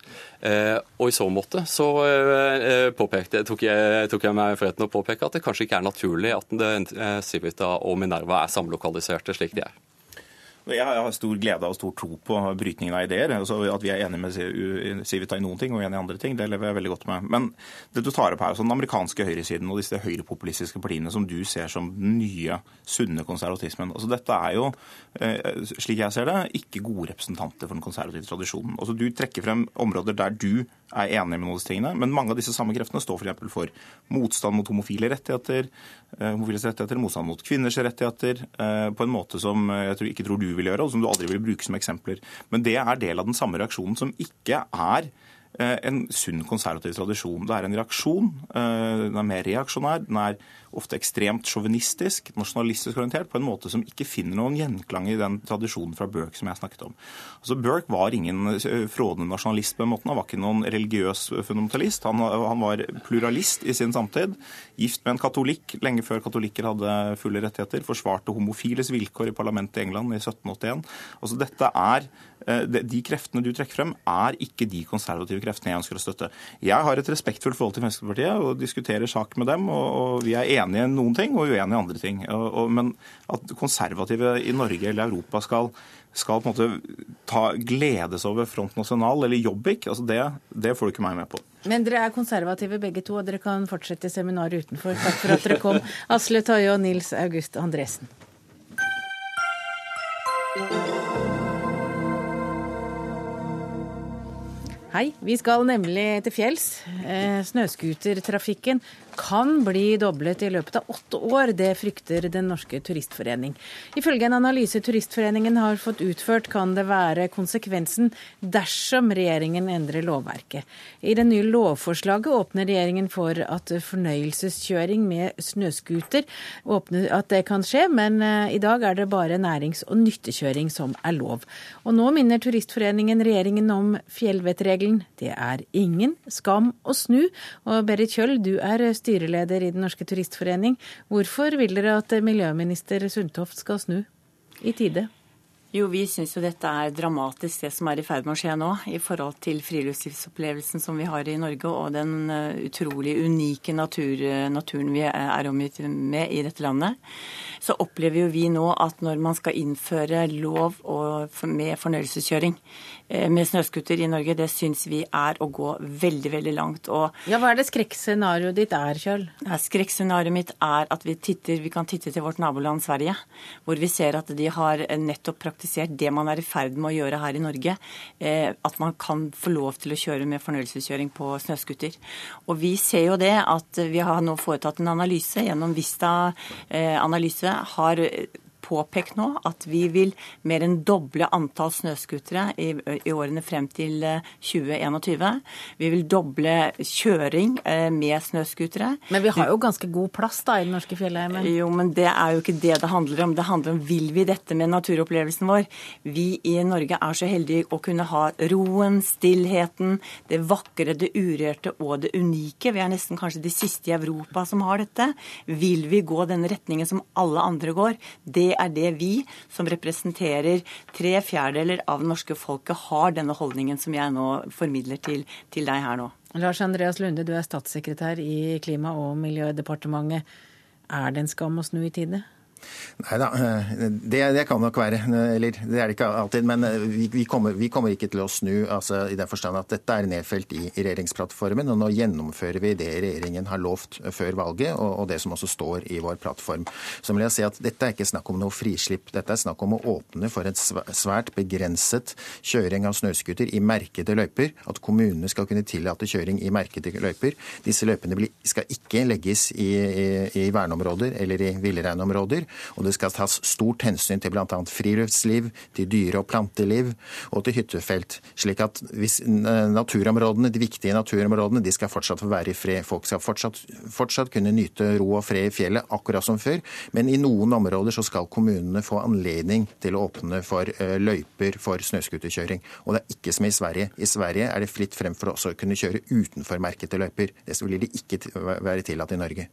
I: Eh, og i så måte så eh, påpekte, tok, jeg, tok jeg meg friheten å påpeke at det kanskje ikke er naturlig at Civita og Minerva er samlokaliserte slik de er.
J: Jeg har stor glede og stor tro på brytningen av ideer. Altså at vi er enige med Civita i noen ting og enige i andre ting, det lever jeg veldig godt med. Men det du tar opp her, så den amerikanske høyresiden og disse høyrepopulistiske partiene som du ser som den nye, sunne konservatismen. Altså Dette er jo, eh, slik jeg ser det, ikke gode representanter for den konservative tradisjonen. Altså Du trekker frem områder der du er enig med noen av disse tingene, men mange av disse samme kreftene står f.eks. for motstand mot homofile rettigheter, eh, homofiles rettigheter, motstand mot kvinners rettigheter, eh, på en måte som jeg tror, ikke tror du vil gjøre, og som du aldri vil bruke som eksempler. Men det er del av den samme reaksjonen som ikke er eh, en sunn konservativ tradisjon. Det er en reaksjon. Eh, den er mer reaksjonær. Den er ofte ekstremt sjåvinistisk, nasjonalistisk orientert, på en måte som ikke finner noen gjenklang i den tradisjonen fra Burke som jeg snakket om. Altså Burke var ingen eh, frådende nasjonalist på en måte. Han var ikke noen religiøs fundamentalist. Han, han, var pluralist i sin samtid. Gift med en katolikk lenge før katolikker hadde fulle rettigheter. Forsvarte homofiles vilkår i parlamentet i England i 1781. Altså dette er eh, De kreftene du trekker frem, er ikke de konservative kreftene jeg ønsker å støtte. Jeg har et respektfullt forhold til Fremskrittspartiet og diskuterer sak med dem. og, Vi er enige i noen ting og uenige i andre ting. Og, og, men at konservative i Norge eller Europa skal skal på en måte ta, gledes over Front National eller Jobbik, altså det, det får du ikke meg med på.
B: Men dere er konservative begge to, og dere kan fortsette seminaret utenfor. Takk for at dere kom, Asle Toje og Nils August Andresen. Hei, vi skal nemlig til fjells. Eh, snøscootertrafikken kan bli doblet i løpet av åtte år. Det frykter Den norske turistforening. Ifølge en analyse Turistforeningen har fått utført, kan det være konsekvensen dersom regjeringen endrer lovverket. I det nye lovforslaget åpner regjeringen for at fornøyelseskjøring med snøscooter at det kan skje, men eh, i dag er det bare nærings- og nyttekjøring som er lov. Og nå minner Turistforeningen regjeringen om fjellvettregelen. Det er ingen skam å snu. Og Berit Kjøll, du er styreleder i Den norske turistforening. Hvorfor vil dere at miljøminister Sundtoft skal snu i tide?
K: Jo, vi syns jo dette er dramatisk det som er i ferd med å skje nå, i forhold til friluftslivsopplevelsen som vi har i Norge, og den eh, utrolig unike natur, naturen vi er omgitt med i dette landet. Så opplever jo vi nå at når man skal innføre lov med fornøyelseskjøring Eh, med snøscooter i Norge, det syns vi er å gå veldig, veldig langt. Og
B: ja, Hva er det skrekkscenarioet ditt er, Kjøll?
K: Ja, skrekkscenarioet mitt er at vi, titter, vi kan titte til vårt naboland Sverige, hvor vi ser at de har nettopp praktisert det man er i ferd med å gjøre her i Norge. Eh, at man kan få lov til å kjøre med fornøyelseskjøring på snøscooter. Og vi ser jo det at vi har nå foretatt en analyse gjennom Vista eh, analyse. har påpekt nå at vi vil mer enn doble antall snøscootere i, i, årene frem til 2021. Eh, vi vil doble kjøring eh, med snøscootere.
B: Men vi har jo ganske god plass da i den norske fjellheimen?
K: Jo, men det er jo ikke det det handler om. Det handler om vil vi dette med naturopplevelsen vår. Vi i Norge er så heldige å kunne ha roen, stillheten, det vakre, det urørte og det unike. Vi er nesten kanskje de siste i Europa som har dette. Vil vi gå den retningen som alle andre går? Det er det vi, som representerer tre fjerdedeler av det norske folket, har denne holdningen som jeg nå formidler til, til deg her nå.
B: Lars Andreas Lunde, du er statssekretær i Klima- og miljødepartementet. Er det en skam å snu i tide?
L: Nei da, det, det, kan nok være. Eller det er det ikke alltid. Men vi, vi, kommer, vi kommer, ikke til å snu altså, i den forstand at dette er nedfelt i, i, regjeringsplattformen. Og nå gjennomfører vi det regjeringen har lovt før valget, og, og, det som også står i vår plattform. Så vil jeg si at dette er ikke snakk om noe frislipp. Dette er snakk om å åpne for en svært begrenset kjøring av snøscooter i merkede løyper. At kommunene skal kunne tillate kjøring i merkede løyper. Disse løypene skal ikke legges i, i, i verneområder eller i villreinområder. Og det skal tas stort hensyn til bl.a. friluftsliv, til dyre- og planteliv og til hyttefelt. Slik at naturområdene, de viktige naturområdene de skal fortsatt få være i fred. Folk skal fortsatt, fortsatt kunne nyte ro og fred i fjellet, akkurat som før. Men i noen områder så skal kommunene få anledning til å åpne for eh, løyper for snøscooterkjøring. Og det er ikke som i Sverige. I Sverige er det fritt frem for å kunne kjøre utenfor merkede løyper. Det vil det ikke være tillatt i Norge.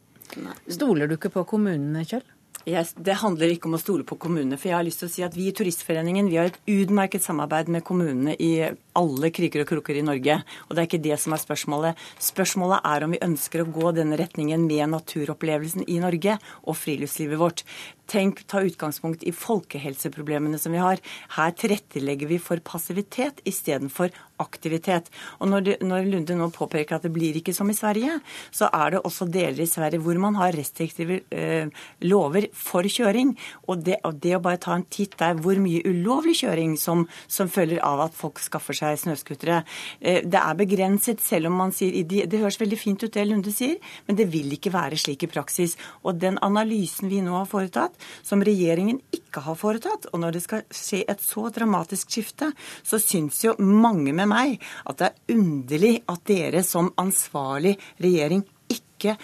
B: Stoler du ikke på kommunene, Kjell?
K: Yes, det handler ikke om å stole på kommunene. for jeg har lyst til å si at Vi i Turistforeningen vi har et utmerket samarbeid med kommunene i alle kriker og kroker i Norge. Og det er ikke det som er spørsmålet. Spørsmålet er om vi ønsker å gå denne retningen med naturopplevelsen i Norge og friluftslivet vårt. Tenk, ta utgangspunkt i folkehelseproblemene som vi har. Her tilrettelegger vi for passivitet istedenfor aktivitet. Og når, det, når, Lunde nå påpeker at det blir ikke som i Sverige, så er det også deler i Sverige hvor man har restriktive eh, lover for kjøring. Og det, og det, å bare ta en titt der hvor mye ulovlig kjøring som, som følger av at folk skaffer seg snøscootere, eh, det er begrenset, selv om man sier det, det høres veldig fint ut det Lunde sier, men det vil ikke være slik i praksis. Og den analysen vi nå har foretatt, som regjeringen ikke har foretatt. Og når det skal skje et så dramatisk skifte, så syns jo mange med meg at det er underlig at dere som ansvarlig regjering ikke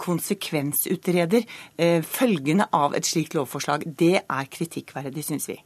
K: konsekvensutreder eh, følgende av et slikt lovforslag. Det er kritikkverdig, syns vi.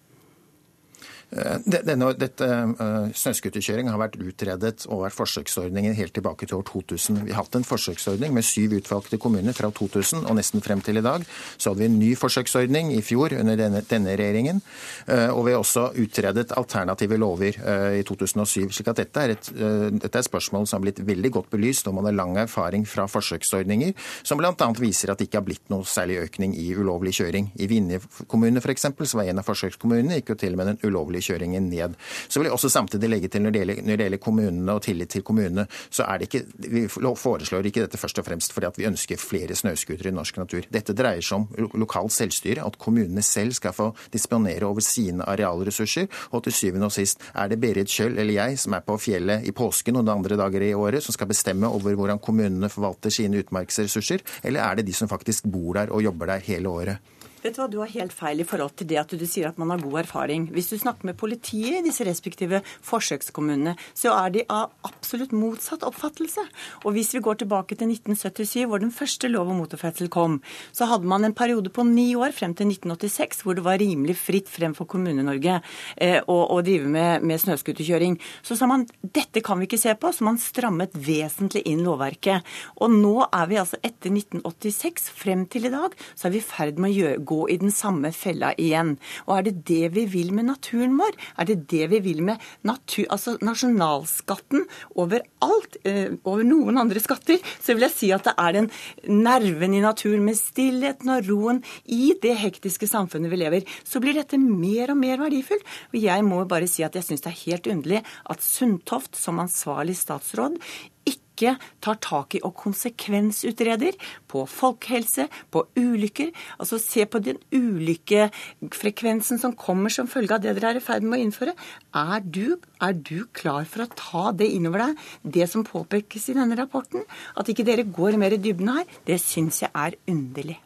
L: Eh, denne, dette uh, Snøscooterkjøring har vært utredet og vært forsøksordningen helt tilbake til år 2000. Vi har hatt en forsøksordning med syv utvalgte kommuner fra 2000 og nesten frem til i dag. Så hadde vi en ny forsøksordning i fjor under denne, denne regjeringen. Uh, og vi har også utredet alternative lover i 2007. slik at dette er, et, dette er spørsmål som har blitt veldig godt belyst, og man har lang erfaring fra forsøksordninger, som bl.a. viser at det ikke har blitt noe særlig økning i ulovlig kjøring. I Vinje kommune f.eks., som var en av forsøkskommunene, gikk jo til og med den ulovlige boligkjøringen ned. Så vil jeg også samtidig legge til når det gjelder, når det gjelder kommunene og tillit til kommunene, så er det ikke, vi foreslår ikke dette først og fremst fordi at vi ønsker flere snøscootere i norsk natur. Dette dreier seg om lokalt selvstyre, at kommunene selv skal få disponere over sine arealressurser. Og til syvende og sist er det Berit Kjøll eller jeg som er på fjellet i påsken og de andre dager i året, som skal bestemme over hvordan kommunene forvalter sine utmarksressurser, eller er det de som faktisk bor der og jobber der hele året?
K: Vet Du hva, du har helt feil i forhold til det at du sier at man har god erfaring. Hvis du snakker med politiet i disse respektive forsøkskommunene, så er de av absolutt motsatt oppfattelse. Og hvis vi går tilbake til 1977, hvor den første lov om motorferdsel kom, så hadde man en periode på ni år frem til 1986 hvor det var rimelig fritt frem for Kommune-Norge eh, å, å, drive med, med snøscooterkjøring. Så sa man dette kan vi ikke se på, så man strammet vesentlig inn lovverket. Og nå er vi altså etter 1986 frem til i dag, så er vi i ferd med å gjøre, gå i den samme fella igjen. Og er det det vi vil med naturen vår? Er det det vi vil med natur, altså nasjonalskatten over alt, eh, over noen andre skatter? Så vil jeg si at det er den nerven i naturen med stillheten og roen i det hektiske samfunnet vi lever. Så blir dette mer og mer verdifullt. Og jeg må bare si at jeg syns det er helt underlig at Sundtoft som ansvarlig statsråd ikke ikke tar tak i og konsekvensutreder på folkehelse, på ulykker. Altså se på den ulykkefrekvensen som kommer som følge av det dere er i ferd med å innføre. Er du, er du klar for å ta det innover deg, det som påpekes i denne rapporten? At ikke dere går mer i dybden her, det syns jeg er underlig.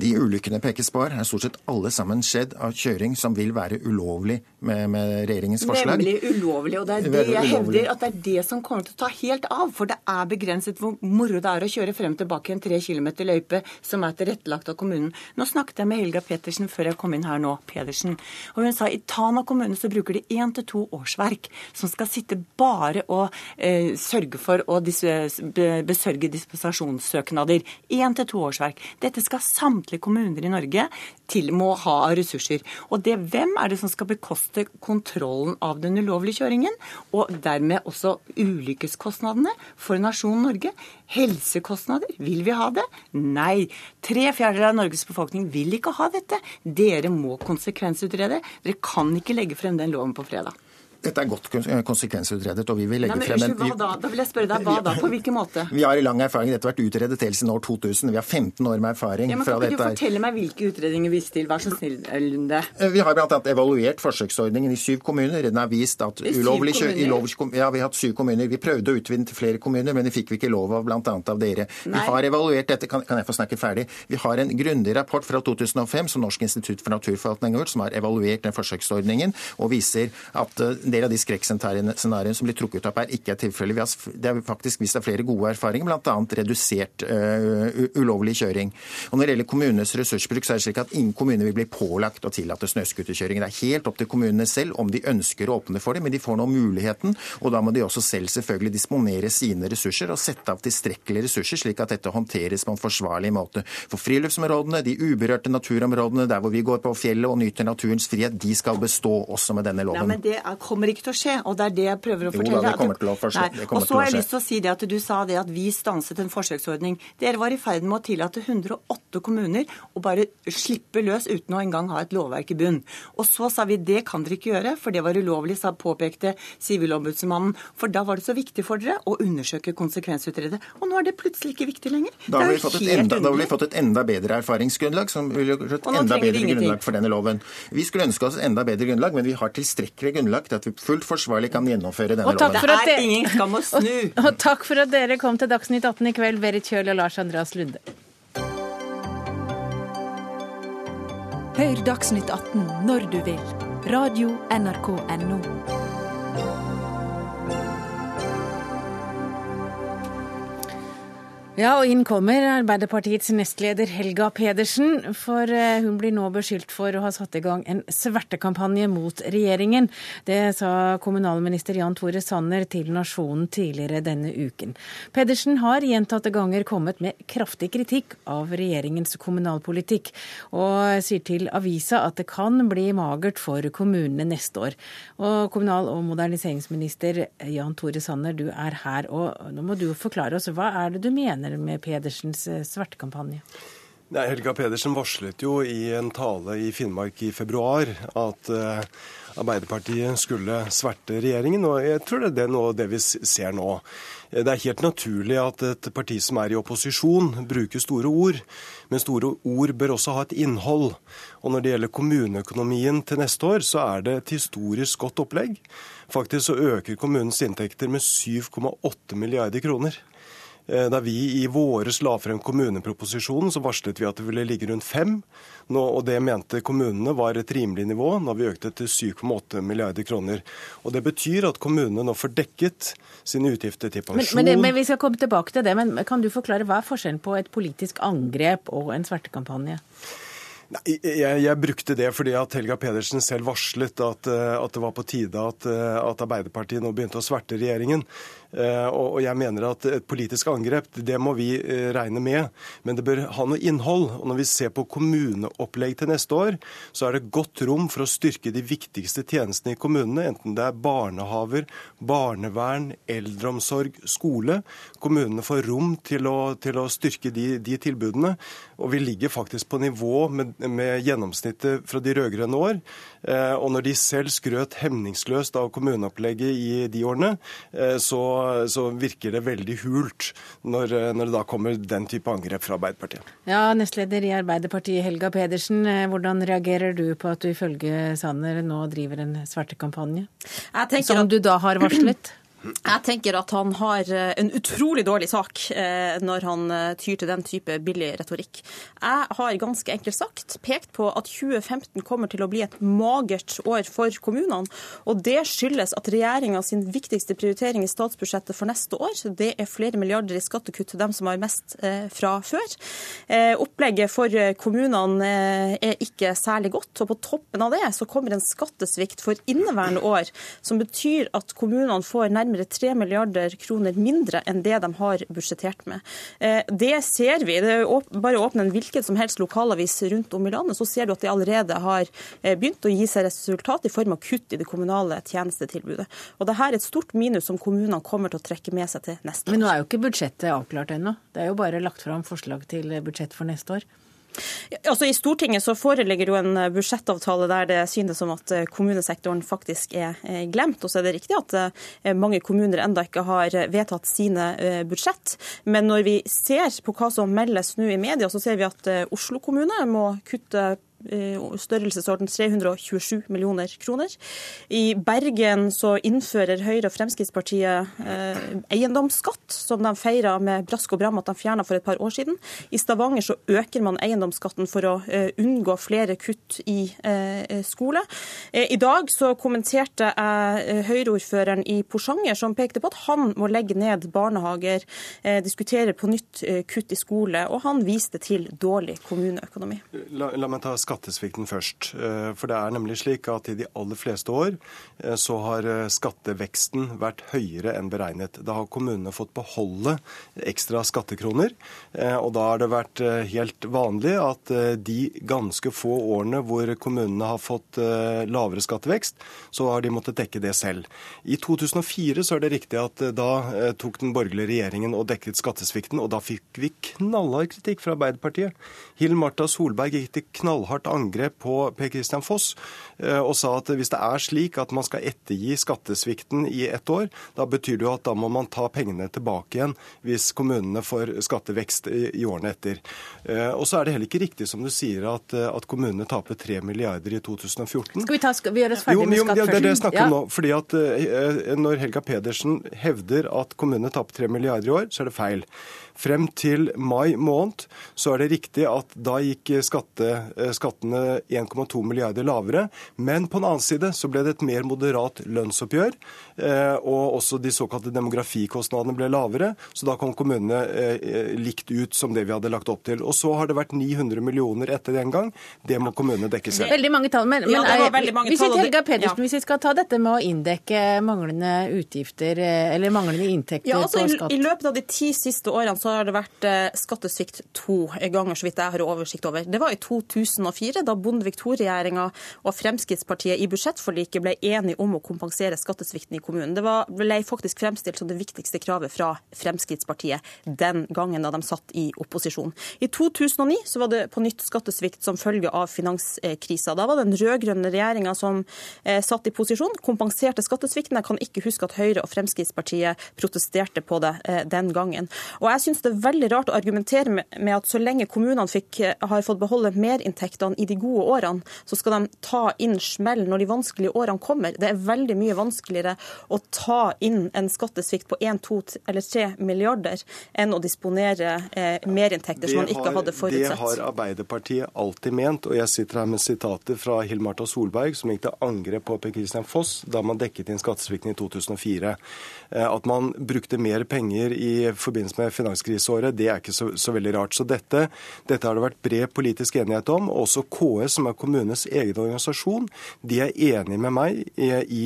L: De ulykkene pekes på her, er stort sett alle sammen skjedd av kjøring som vil være ulovlig med, med regjeringens forslag.
K: Nemlig ulovlig. Og det er det jeg hevder at det er det som kommer til å ta helt av. For det er begrenset hvor moro det er å kjøre frem og tilbake i en tre kilometer løype som er tilrettelagt av kommunen. Nå snakket jeg med Helga Petersen før jeg kom inn her nå, Pedersen. Og hun sa i Tana kommune så bruker de én til to årsverk som skal sitte bare og eh, sørge for å besørge dispensasjonssøknader. Én til to årsverk. Dette skal samtlige kommuner i Norge til må ha ressurser. Og det, hvem er det som skal bekoste kontrollen av den ulovlige kjøringen? Og dermed også ulykkeskostnadene for nasjonen Norge. Helsekostnader, vil vi ha det? Nei. Tre fjerdedeler av Norges befolkning vil ikke ha dette. Dere må konsekvensutrede. Dere kan ikke legge frem den loven på fredag.
L: Dette er godt konsekvensutredet, og vi vil legge
K: Nei, men,
L: frem
K: en... Hva da? Da vil jeg spørre deg, hva da? På hvilken måte?
L: Vi har i lang erfaring. Dette har vært utredet helt siden år 2000. Vi har 15 år med erfaring.
K: Ja, men Kan ikke du fortelle meg hvilke utredninger viser til? Vær så snill, Lunde.
L: Eh, vi har bl.a. evaluert forsøksordningen i syv kommuner. Den har vist at ulovlig kjøring Ja, vi har hatt syv kommuner. Vi prøvde å utvide til flere kommuner, men det fikk vi ikke lov av, bl.a. av dere. Nei. Vi har evaluert dette. Kan, kan jeg få snakke ferdig? Vi har en grundig rapport fra 2005 som Norsk institutt for naturforvaltning har gjort, som har evaluert den forsøksordningen, og viser at eh, en del av de skrekkscenarioene som blir trukket opp her, ikke er tilfellet. Det har faktisk vist seg flere gode erfaringer, bl.a. redusert uh, ulovlig kjøring. Og Når det gjelder kommunenes ressursbruk, så er det slik at ingen kommune vil bli pålagt å tillate snøscooterkjøring. Det er helt opp til kommunene selv om de ønsker å åpne for det, men de får nå muligheten. Og da må de også selv selvfølgelig disponere sine ressurser og sette av tilstrekkelige ressurser, slik at dette håndteres på en forsvarlig måte. For friluftsområdene, de uberørte naturområdene, der hvor vi går på fjellet og nyter naturens frihet, de skal bestå også med denne loven.
K: Nei, men Det kommer ikke til å skje. og det er det jeg prøver å fortelle.
L: Jo da, det kommer til å forstå.
K: Og så har jeg lyst til å si det at du sa det at vi stanset en forsøksordning. Dere var i ferd med å tillate 108 kommuner å bare slippe løs uten å engang ha et lovverk i bunn. Og så sa vi det kan dere ikke gjøre, for det var ulovlig, sa påpekte Sivilombudsmannen. For da var det så viktig for dere å undersøke konsekvensutrede. Og nå er det plutselig ikke viktig lenger.
L: Da har vi fått, enda, da har vi fått et enda bedre erfaringsgrunnlag, som vil gjøre et enda bedre grunnlag for denne loven. Vi skulle ønske oss enda bedre grunnlag, men vi har tilstrekkelig grunnlag til at vi fullt forsvarlig kan gjennomføre denne
K: loven. Det er ingen skam å snu.
B: Og, og takk for at dere kom til Dagsnytt 18 i kveld, Berit Kjøl og Lars Andreas Lunde.
M: Hør Dagsnytt 18 når du vil. Radio NRK Radio.nrk.no.
B: Ja, og inn kommer Arbeiderpartiets nestleder Helga Pedersen. For eh, hun blir nå beskyldt for å ha satt i gang en svertekampanje mot regjeringen. Det sa kommunalminister Jan Tore Sanner til Nasjonen tidligere denne uken. Pedersen har gjentatte ganger kommet med kraftig kritikk av regjeringens kommunalpolitikk, og sier til avisa at det kan bli magert for kommunene neste år. Og kommunal- og moderniseringsminister Jan Tore Sanner, du er her, og nå må du forklare oss hva er det du mener med Pedersens svartekampanje. svertekampanje?
N: Nei, Helga Pedersen varslet jo i en tale i Finnmark i februar at uh, Arbeiderpartiet skulle sverte regjeringen, og jeg tror det er noe av det vi ser nå. Det er helt naturlig at et parti som er i opposisjon, bruker store ord. Men store ord bør også ha et innhold. Og når det gjelder kommuneøkonomien til neste år, så er det et historisk godt opplegg. Faktisk så øker kommunens inntekter med 7,8 milliarder kroner. Eh, da vi i våres la frem kommuneproposisjonen, så varslet vi at det ville ligge rundt fem. Nå, og Det mente kommunene var et rimelig nivå. når vi økte til 7,8 milliarder kroner. Og Det betyr at kommunene nå får dekket sine utgifter til pensjon.
B: Men, men, men, Vi skal komme tilbake til det, men kan du forklare hva er forskjellen på et politisk angrep og en svertekampanje?
N: Nei, jeg, jeg, brukte det fordi at Helga Pedersen selv varslet at, eh, at det var på tide at, eh, at Arbeiderpartiet nå begynte å sverte regjeringen. Eh, og jeg mener at et politisk angrep, det må vi regne med. Men det bør ha noe innhold. Og når vi ser på kommuneopplegg til neste år, så er det godt rom for å styrke de viktigste tjenestene i kommunene. Enten det er barnehaver, barnevern, eldreomsorg, skole. Kommunene får rom til å, til å styrke de, de, tilbudene. Og vi ligger faktisk på nivå med, med gjennomsnittet fra de rød-grønne år. Eh, og når de selv skrøt hemningsløst av kommuneopplegget i de årene, så så, virker det veldig hult når, når, det da kommer den type angrep fra Arbeiderpartiet.
B: Ja, Nestleder i Arbeiderpartiet Helga Pedersen, eh, hvordan reagerer du på at du ifølge Sanner nå driver en svartekampanje? Som du da har varslet?
O: Jeg tenker at han har eh, en utrolig dårlig sak eh, når han eh, tyr til den type billig retorikk. Jeg har ganske enkelt sagt pekt på at 2015 kommer til å bli et magert år for kommunene. Og det skyldes at regjeringa sin viktigste prioritering i statsbudsjettet for neste år, det er flere milliarder i skattekutt til dem som har mest fra før. Opplegget for kommunene er ikke særlig godt. Og på toppen av det så kommer en skattesvikt for inneværende år, som betyr at kommunene får nærmere nærmere 3 milliarder kroner mindre enn det de har budsjettert med. Eh, det ser vi. Det er bare å åpne en hvilken som helst lokalavis rundt om i landet, så ser du at de allerede har eh, begynt å gi seg resultat i form av kutt i det kommunale tjenestetilbudet. Og Dette er et stort minus som kommunene kommer til å trekke med seg til neste år.
B: Men nå er jo ikke budsjettet avklart ennå. Det er jo bare lagt fram forslag til budsjett for neste år.
O: Altså I Stortinget så foreligger jo en budsjettavtale der det synes som at eh, kommunesektoren faktisk er glemt. Og så er det riktig at eh, mange kommuner enda ikke har vedtatt sine eh, budsjett. Men når vi ser på hva som meldes nå i media, så ser vi at Oslo kommune må kutte størrelsesorden 327 millioner kroner. I Bergen så innfører Høyre og Fremskrittspartiet eh, eiendomsskatt, som de feira med brask og bram at de fjerna for et par år siden. I Stavanger så øker man eiendomsskatten for å eh, unngå flere kutt i eh, skole. I dag så kommenterte jeg Høyre-ordføreren i Porsanger, som pekte på at han må legge ned barnehager, diskutere på nytt kutt i skole, og han viste til dårlig kommuneøkonomi.
N: La, la meg ta skattesvikten først. Eh, for det er nemlig slik at i de aller fleste år eh, så har eh, skatteveksten vært høyere enn beregnet. Da har kommunene fått beholde ekstra skattekroner. Og da har det vært helt vanlig at de ganske få årene hvor kommunene har fått lavere skattevekst, så har de måttet dekke det selv. I 2004 så er det riktig at da tok den borgerlige regjeringen og dekket skattesvikten, og da fikk vi knallhard kritikk fra Arbeiderpartiet. Hill Marta Solberg gikk til knallhardt hardt angrep på Per Christian Foss eh, og sa at hvis det er slik at man skal ettergi skattesvikten i ett år, da betyr det jo at da må man ta pengene tilbake igjen hvis kommunene får skattevekst i årene etter. Eh, og så er det heller ikke riktig som du sier at, eh, at kommunene taper 3 milliarder i 2014.
B: Skal vi, ta, skal vi gjøre oss ferdig med skatt
N: først? Det er det jeg snakker om nå. fordi at Når Helga Pedersen hevder at kommunene taper 3 milliarder i år, så er det feil. Frem til mai måned så er det riktig at da gikk skatte, skatte skattene 1,2 milliarder lavere. Men på den annen side så ble det et mer moderat lønnsoppgjør. Eh, og også de såkalte demografikostnadene ble lavere. Så da kom kommunene eh, likt ut som det vi hadde lagt opp til. Og så har det vært 900 millioner etter den gang. Det må kommunene dekke selv.
B: Veldig mange tall. Men, men
O: ja,
B: er-
O: veldig mange
B: hvis, vi, Helga Pedersen,
O: ja.
B: hvis vi skal ta dette med å inndekke manglende utgifter eh, eller manglende inntekter
O: Ja, altså,
B: på
O: i,
B: skatt
O: I løpet av de ti siste årene så har det vært eh, skattesvikt to ganger, så vidt jeg har oversikt over. Det var i 2004, da Bondevik II-regjeringa og Fremskrittspartiet i budsjettforliket ble enige om å kompensere skattesvikten i kommunen. Det ble faktisk fremstilt som det viktigste kravet fra Fremskrittspartiet den gangen da de satt i opposisjon. I 2009 så var det på nytt skattesvikt som følge av finanskrisa. Da var den rød-grønne regjeringa som eh, satt i posisjon, kompenserte skattesvikten. Jeg kan ikke huske at Høyre og Fremskrittspartiet protesterte på det eh, den gangen. Og jeg syns det er veldig rart å argumentere med, med at så lenge kommunene fikk, eh, har fått beholde merinntektene i de gode årene, så skal de ta inn smell når de vanskelige årene kommer. Det er veldig mye vanskeligere å ta inn en skattesvikt på 1, 2 eller 3 milliarder enn å disponere eh, merinntekter som man ikke hadde forutsett.
N: Det har Arbeiderpartiet alltid ment, og jeg sitter her med sitater fra Hill-Marta Solberg, som gikk til angrep på Per-Kristian Foss da man dekket inn skattesvikten i 2004. Eh, At man brukte mer penger i forbindelse med finanskriseåret, det er ikke så, så veldig rart. Så dette, dette har det vært bred politisk enighet om. Også KS, som er kommunenes egen organisasjon, de er enig med meg i, i,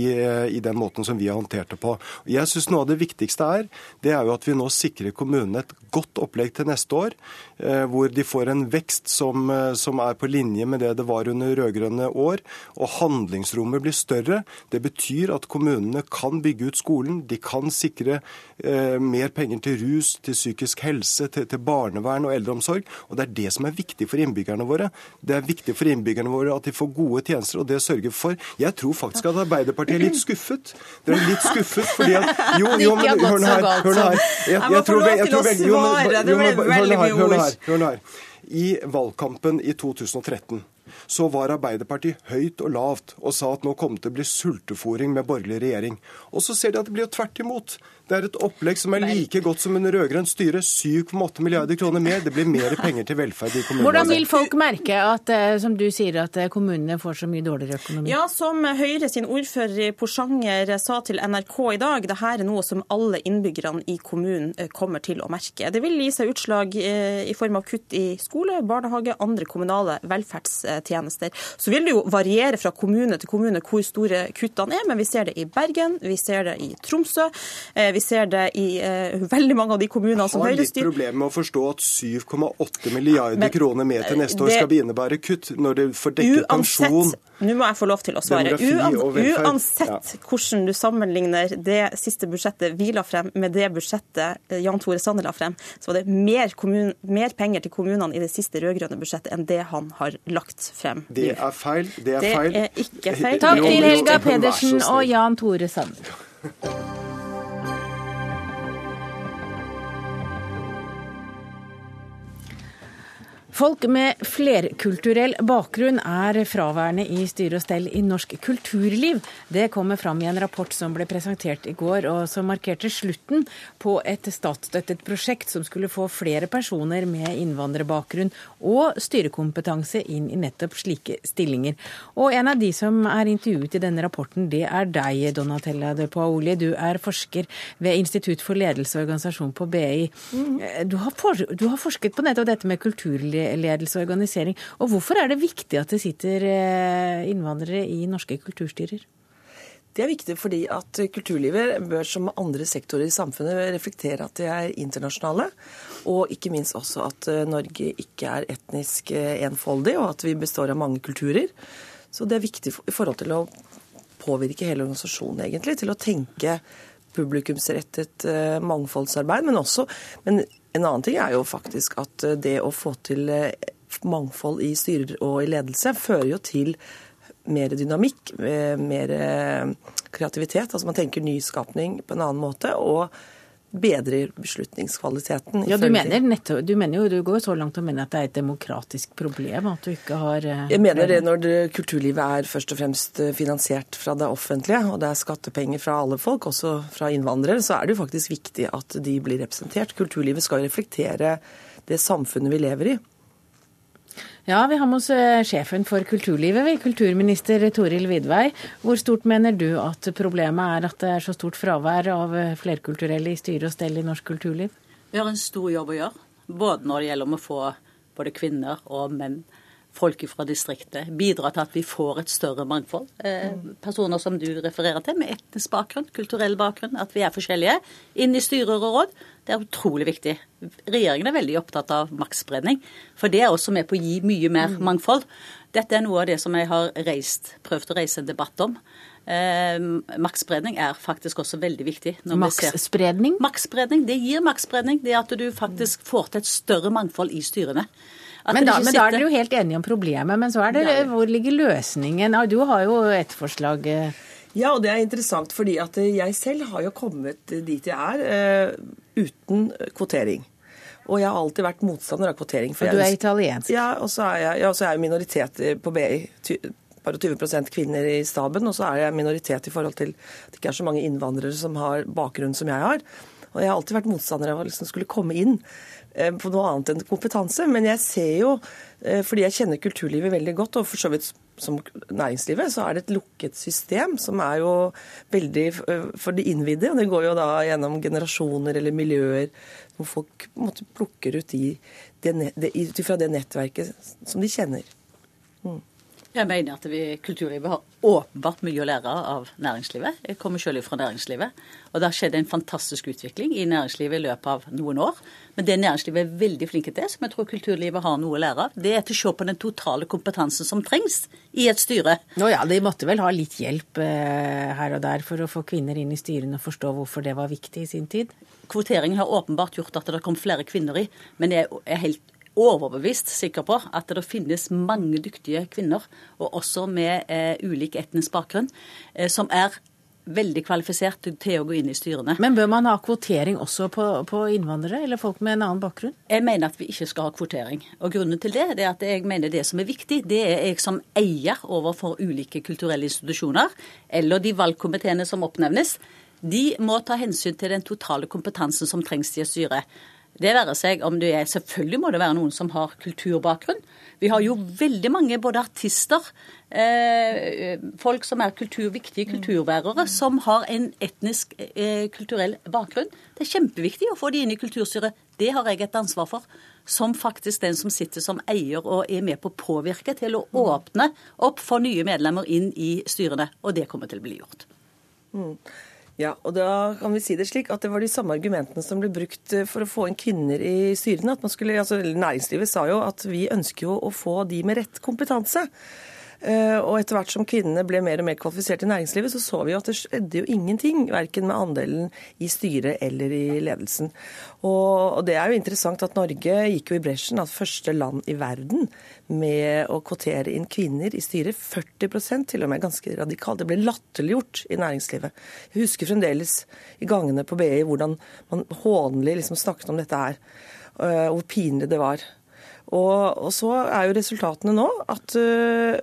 N: i den måten som vi har håndtert det på. Jeg synes Noe av det viktigste er, det er jo at vi nå sikrer kommunene et godt opplegg til neste år, eh, hvor de får en vekst som, eh, som er på linje med det det var under rød-grønne år. Og handlingsrommet blir større. Det betyr at kommunene kan bygge ut skolen, de kan sikre eh, mer penger til rus, til psykisk helse, til, til barnevern og eldreomsorg. Og det er det som er viktig for innbyggerne våre. Det er viktig for innbyggerne våre at de får gode tjenester, og det sørger for Jeg tror faktisk at Arbeiderpartiet er litt skuffet. Dere er litt skuffet fordi at Jo, jo, men hør nå her. Hør nå her. Jeg,
B: Jeg må
N: jeg tror jeg jo, men-.
B: Det
N: hør nå her, hør nå her, hør nå her. I valgkampen i 2013 så var Arbeiderpartiet høyt og lavt og sa at nå kom det til å bli sultefòring med borgerlig regjering. Og så ser de at det blir jo tvert imot. Det er et opplegg som er like godt som under rød-grønt styre. 7,8 milliarder kroner mer. Det blir mer penger til velferd i kommunene.
B: Hvordan vil folk merke at, eh, som du sier, at eh, kommunene får så mye dårligere økonomi?
O: Ja, som Høyre sin ordfører i Porsanger sa til NRK i dag, det her er noe som alle innbyggerne i kommunen eh, kommer til å merke. Det vil gi seg utslag eh, i form av kutt i skole, barnehage, andre kommunale velferdstjenester. Så vil det jo variere fra kommune til kommune hvor store kuttene er, men vi ser det i Bergen, vi ser det i Tromsø, eh, vi ser det i eh, veldig mange av de kommunene som Høyre styrer.
N: har litt problemer med å forstå at 7,8 milliarder
O: Men,
N: kroner mer til neste år
O: det-
N: skal innebære kutt, når det får dekket pensjon.
O: Nå må jeg få lov til å svare. Uansett hvordan du sammenligner det siste budsjettet vi la frem med det budsjettet eh, Jan Tore Sanner la frem, så var det mer, kommun, mer penger til kommunene i det siste rød-grønne budsjettet enn det han har lagt frem.
N: Det er feil. Det er
O: Det
N: feil.
O: er ikke feil.
B: Takk til Helga Pedersen og Jan Tore Sanner. Folk med flerkulturell bakgrunn er fraværende i styre og stell i norsk kulturliv. Det kommer fram i en rapport som ble presentert i går, og som markerte slutten på et statsstøttet prosjekt som skulle få flere personer med innvandrerbakgrunn og styrekompetanse inn i nettopp slike stillinger. Og en av de som er intervjuet i denne rapporten, det er deg, Donatella de Paoli. Du er forsker ved Institutt for ledelse og organisasjon på BI. Du har, for, du har forsket på nettopp dette med kulturledelse og organisering. Og hvorfor er det viktig at det sitter eh, innvandrere i norske kulturstyrer?
P: Det er viktig fordi at kulturlivet bør som andre sektorer i samfunnet reflektere at de er internasjonale. Og ikke minst også at eh, Norge ikke er etnisk eh, enfoldig, og at vi består av mange kulturer. Så det er viktig i forhold til å påvirke hele organisasjonen, egentlig, til å tenke publikumsrettet mangfoldsarbeid. Men også men en annen ting er jo faktisk at eh, det å få til eh, mangfold i styrer og i ledelse fører jo til mer dynamikk, eh, mer kreativitet. Altså man tenker nyskapning på en annen måte. og bedrer beslutningskvaliteten.
B: Ja, du mener, nettopp, du mener jo, du går så langt og mener at det er et demokratisk problem at du ikke har eh,
P: Jeg mener det når det, kulturlivet er først og fremst eh, finansiert fra det offentlige, og det er skattepenger fra alle folk, også fra innvandrere, så er det jo faktisk viktig at de blir representert. Kulturlivet skal reflektere det samfunnet vi lever i.
B: Ja, vi har med oss eh, sjefen for kulturlivet, vi, kulturminister Toril Vidvei. Hvor stort mener du at problemet er at det er så stort fravær av eh, flerkulturelle i styre og stell i norsk kulturliv?
Q: Vi har en stor jobb å gjøre, både når det gjelder om å få både kvinner og menn folk fra distriktet. Bidra til at vi får et større mangfold. Eh, personer som du refererer til, med etnisk bakgrunn, kulturell bakgrunn. At vi er forskjellige. Inn i styrer og råd. Det er utrolig viktig. Regjeringen er veldig opptatt av maktspredning. For det er også med på å gi mye mer mangfold. Dette er noe av det som jeg har reist, prøvd å reise en debatt om. Eh, maktspredning er faktisk også veldig viktig.
B: Maktspredning?
Q: Maktspredning. Det gir maktspredning. Det at du faktisk får til et større mangfold i styrene.
B: Men da, men da, er dere jo helt enige om problemet. Men så er det, hvor ligger løsningen? Du har jo et forslag. eh.
P: Ja, og det er interessant, fordi at jeg selv har jo kommet dit jeg er uh, uten kvotering. Og jeg har alltid vært motstander av kvotering.
B: For du er italiensk?
P: Ja, og så er jeg, ja, så er jeg minoritet på BI. Bare 20% kvinner i staben, og så er jeg minoritet i forhold til at det ikke er så mange innvandrere som har bakgrunn som jeg har. Og jeg har alltid vært motstander av å liksom skulle komme inn Eh, på noe annet enn kompetanse. Men jeg ser jo, eh, fordi jeg kjenner kulturlivet veldig godt, og for så vidt som næringslivet, så er det et lukket system som er jo veldig eh, for de innvidde. Og det går jo da gjennom generasjoner eller miljøer hvor folk måte plukker ut de, ut fra det nettverket som de kjenner.
Q: Mm. Jeg mener at vi, kulturlivet har åpenbart mye å lære av næringslivet. Jeg kommer selv fra næringslivet, og det har skjedd en fantastisk utvikling i næringslivet i løpet av noen år. Men det næringslivet er veldig flinke til, som jeg tror kulturlivet har noe å lære av, det er til å se på den totale kompetansen som trengs i et styre.
B: Nå ja, De måtte vel ha litt hjelp eh, her og der for å få kvinner inn i styrene og forstå hvorfor det var viktig i sin tid?
Q: Kvoteringen har åpenbart gjort at det kom flere kvinner i, men jeg er helt overbevist sikker på at det finnes mange dyktige kvinner, og også med eh, ulik etnisk bakgrunn, eh, som er veldig kvalifisert til å gå inn i styrene.
B: Men bør man ha kvotering også på, på, innvandrere, eller folk med en annen bakgrunn?
Q: Jeg mener at vi ikke skal ha kvotering. Og grunnen til det, det er at jeg mener det som er viktig, det er jeg som eier overfor ulike kulturelle institusjoner, eller de valgkomiteene som oppnevnes. De må ta hensyn til den totale kompetansen som trengs i et styre. Det være seg om du er Selvfølgelig må det være noen som har kulturbakgrunn. Vi har jo veldig mange både artister, eh, folk som er kultur, viktige kulturbærere, som har en etnisk, eh, kulturell bakgrunn. Det er kjempeviktig å få de inn i kulturstyret. Det har jeg et ansvar for. Som faktisk den som sitter som eier og er med på å påvirke til å åpne opp for nye medlemmer inn i styrene. Og det kommer til å bli gjort.
P: Mm. Ja, og da kan vi si det slik at det var de samme argumentene som ble brukt eh, for å få inn kvinner i styrene. Skulle, altså Næringslivet sa jo at vi ønsker jo å få de med rett kompetanse. Eh, og etter hvert som kvinnene ble mer og mer kvalifisert i næringslivet, så så vi jo at det skjedde jo ingenting. Verken med andelen i styret eller i ledelsen. Og, det er jo interessant at Norge gikk jo i bresjen, at første land i verden med å kvotere inn kvinner i styret. 40% til og med ganske radikalt. Det ble latterliggjort i næringslivet. Jeg husker fremdeles i gangene på BI hvordan man hånlig liksom snakket om dette her. Eh, hvor pinlig det var. Og, og, så er jo resultatene nå at uh,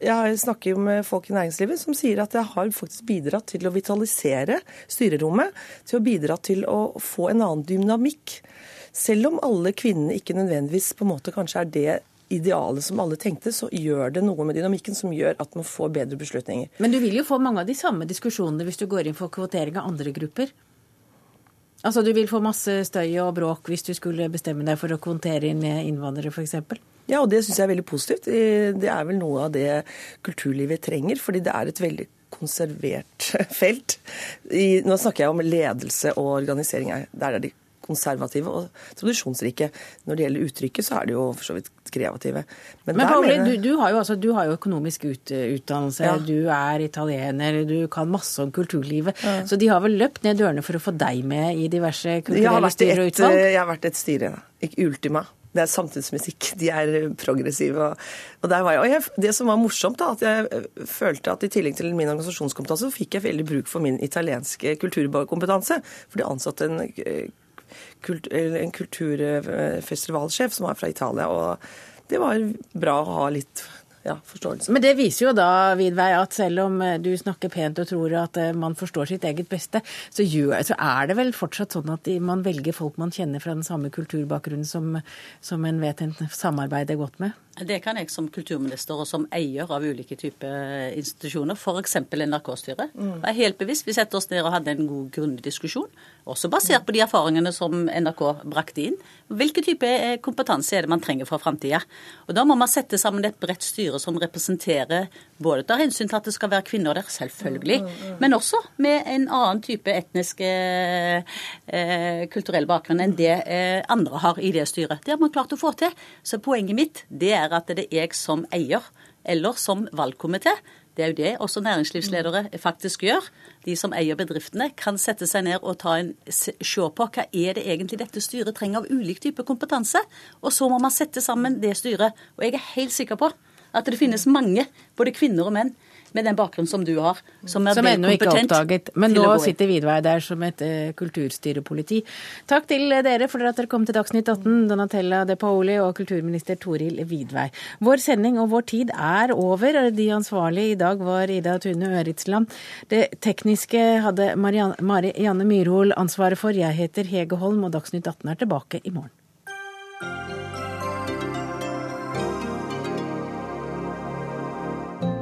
P: jeg snakker jo med folk i næringslivet som sier at jeg har faktisk bidratt til å vitalisere styrerommet. Til å bidra til å få en annen dynamikk. Selv om alle kvinnene ikke nødvendigvis på en måte kanskje er det idealet som alle tenkte, så gjør det noe med dynamikken som gjør at man får bedre beslutninger.
B: Men du vil jo få mange av de samme diskusjonene hvis du går inn for kvotering av andre grupper? Altså Du vil få masse støy og bråk hvis du skulle bestemme deg for å kvotere inn innvandrere f.eks.?
P: Ja, og det syns jeg er veldig positivt. Det er vel noe av det kulturlivet trenger, fordi det er et veldig konservert felt. I, nå snakker jeg om ledelse og organisering. Der er de konservative og tradisjonsrike. Når det gjelder uttrykket, så er de jo for så vidt kreative.
B: Men, Men Pauli, mener... du, du, har jo, altså, du, har jo, økonomisk ut, utdannelse, ja. du er italiener, du kan masse om kulturlivet. Ja. Så de har vel løpt ned dørene for å få deg med i diverse kulturelle styrer og utvalg?
P: Jeg har vært et styre, ikke Ultima. Det er samtidsmusikk. De er progressive. Og der var jeg. Og jeg, det som var morsomt, da, at jeg følte at i tillegg til min organisasjonskompetanse, så fikk jeg veldig bruk for min italienske kulturkompetanse. For de ansatte en, en kulturfestivalsjef som var fra Italia. Og det var bra å ha litt ja, forståelse.
B: Men det viser jo da, Vidvei, at selv om eh, du snakker pent og tror at eh, man forstår sitt eget beste, så, er det vel fortsatt sånn at man velger folk man kjenner fra den samme kulturbakgrunnen som, som en vet en samarbeider godt med?
Q: Det kan jeg som kulturminister og som eier av ulike typer institusjoner, f.eks. NRK-styret.
O: Mm.
Q: Er helt bevisst. Vi setter oss ned og hadde en god, grundig diskusjon, også basert på de erfaringene som NRK brakte inn. Hvilken type eh, kompetanse er det man trenger for framtida? Da må man sette sammen et bredt styre som representerer både tar hensyn til at det skal være kvinner der, selvfølgelig, men også med en annen type etnisk eh, eh, kulturell bakgrunn enn det eh, andre har i det styret. Det har man klart å få til. Så poenget mitt det er at det er jeg som eier, eller som valgkomité, det er jo det også næringslivsledere faktisk gjør. De som eier bedriftene, kan sette seg ned og en, se på hva er det egentlig dette styret trenger av ulik type kompetanse. Og så må man sette sammen det styret. Og jeg er helt sikker på at det finnes mange, både kvinner og menn, med den bakgrunnen som du har, som er
B: Som ennå ikke er oppdaget. Men nå sitter Vidvei der som et uh, kulturstyrepoliti. Takk til dere for at dere kom til Dagsnytt 18, Donatella De Paoli og kulturminister Toril Vidvei. Vår sending og vår tid er over. De ansvarlige i dag var Ida Tune Øritsland. Det tekniske hadde Marianne, Marianne Myrhol ansvaret for. Jeg heter Hege Holm, og Dagsnytt 18 er tilbake i morgen.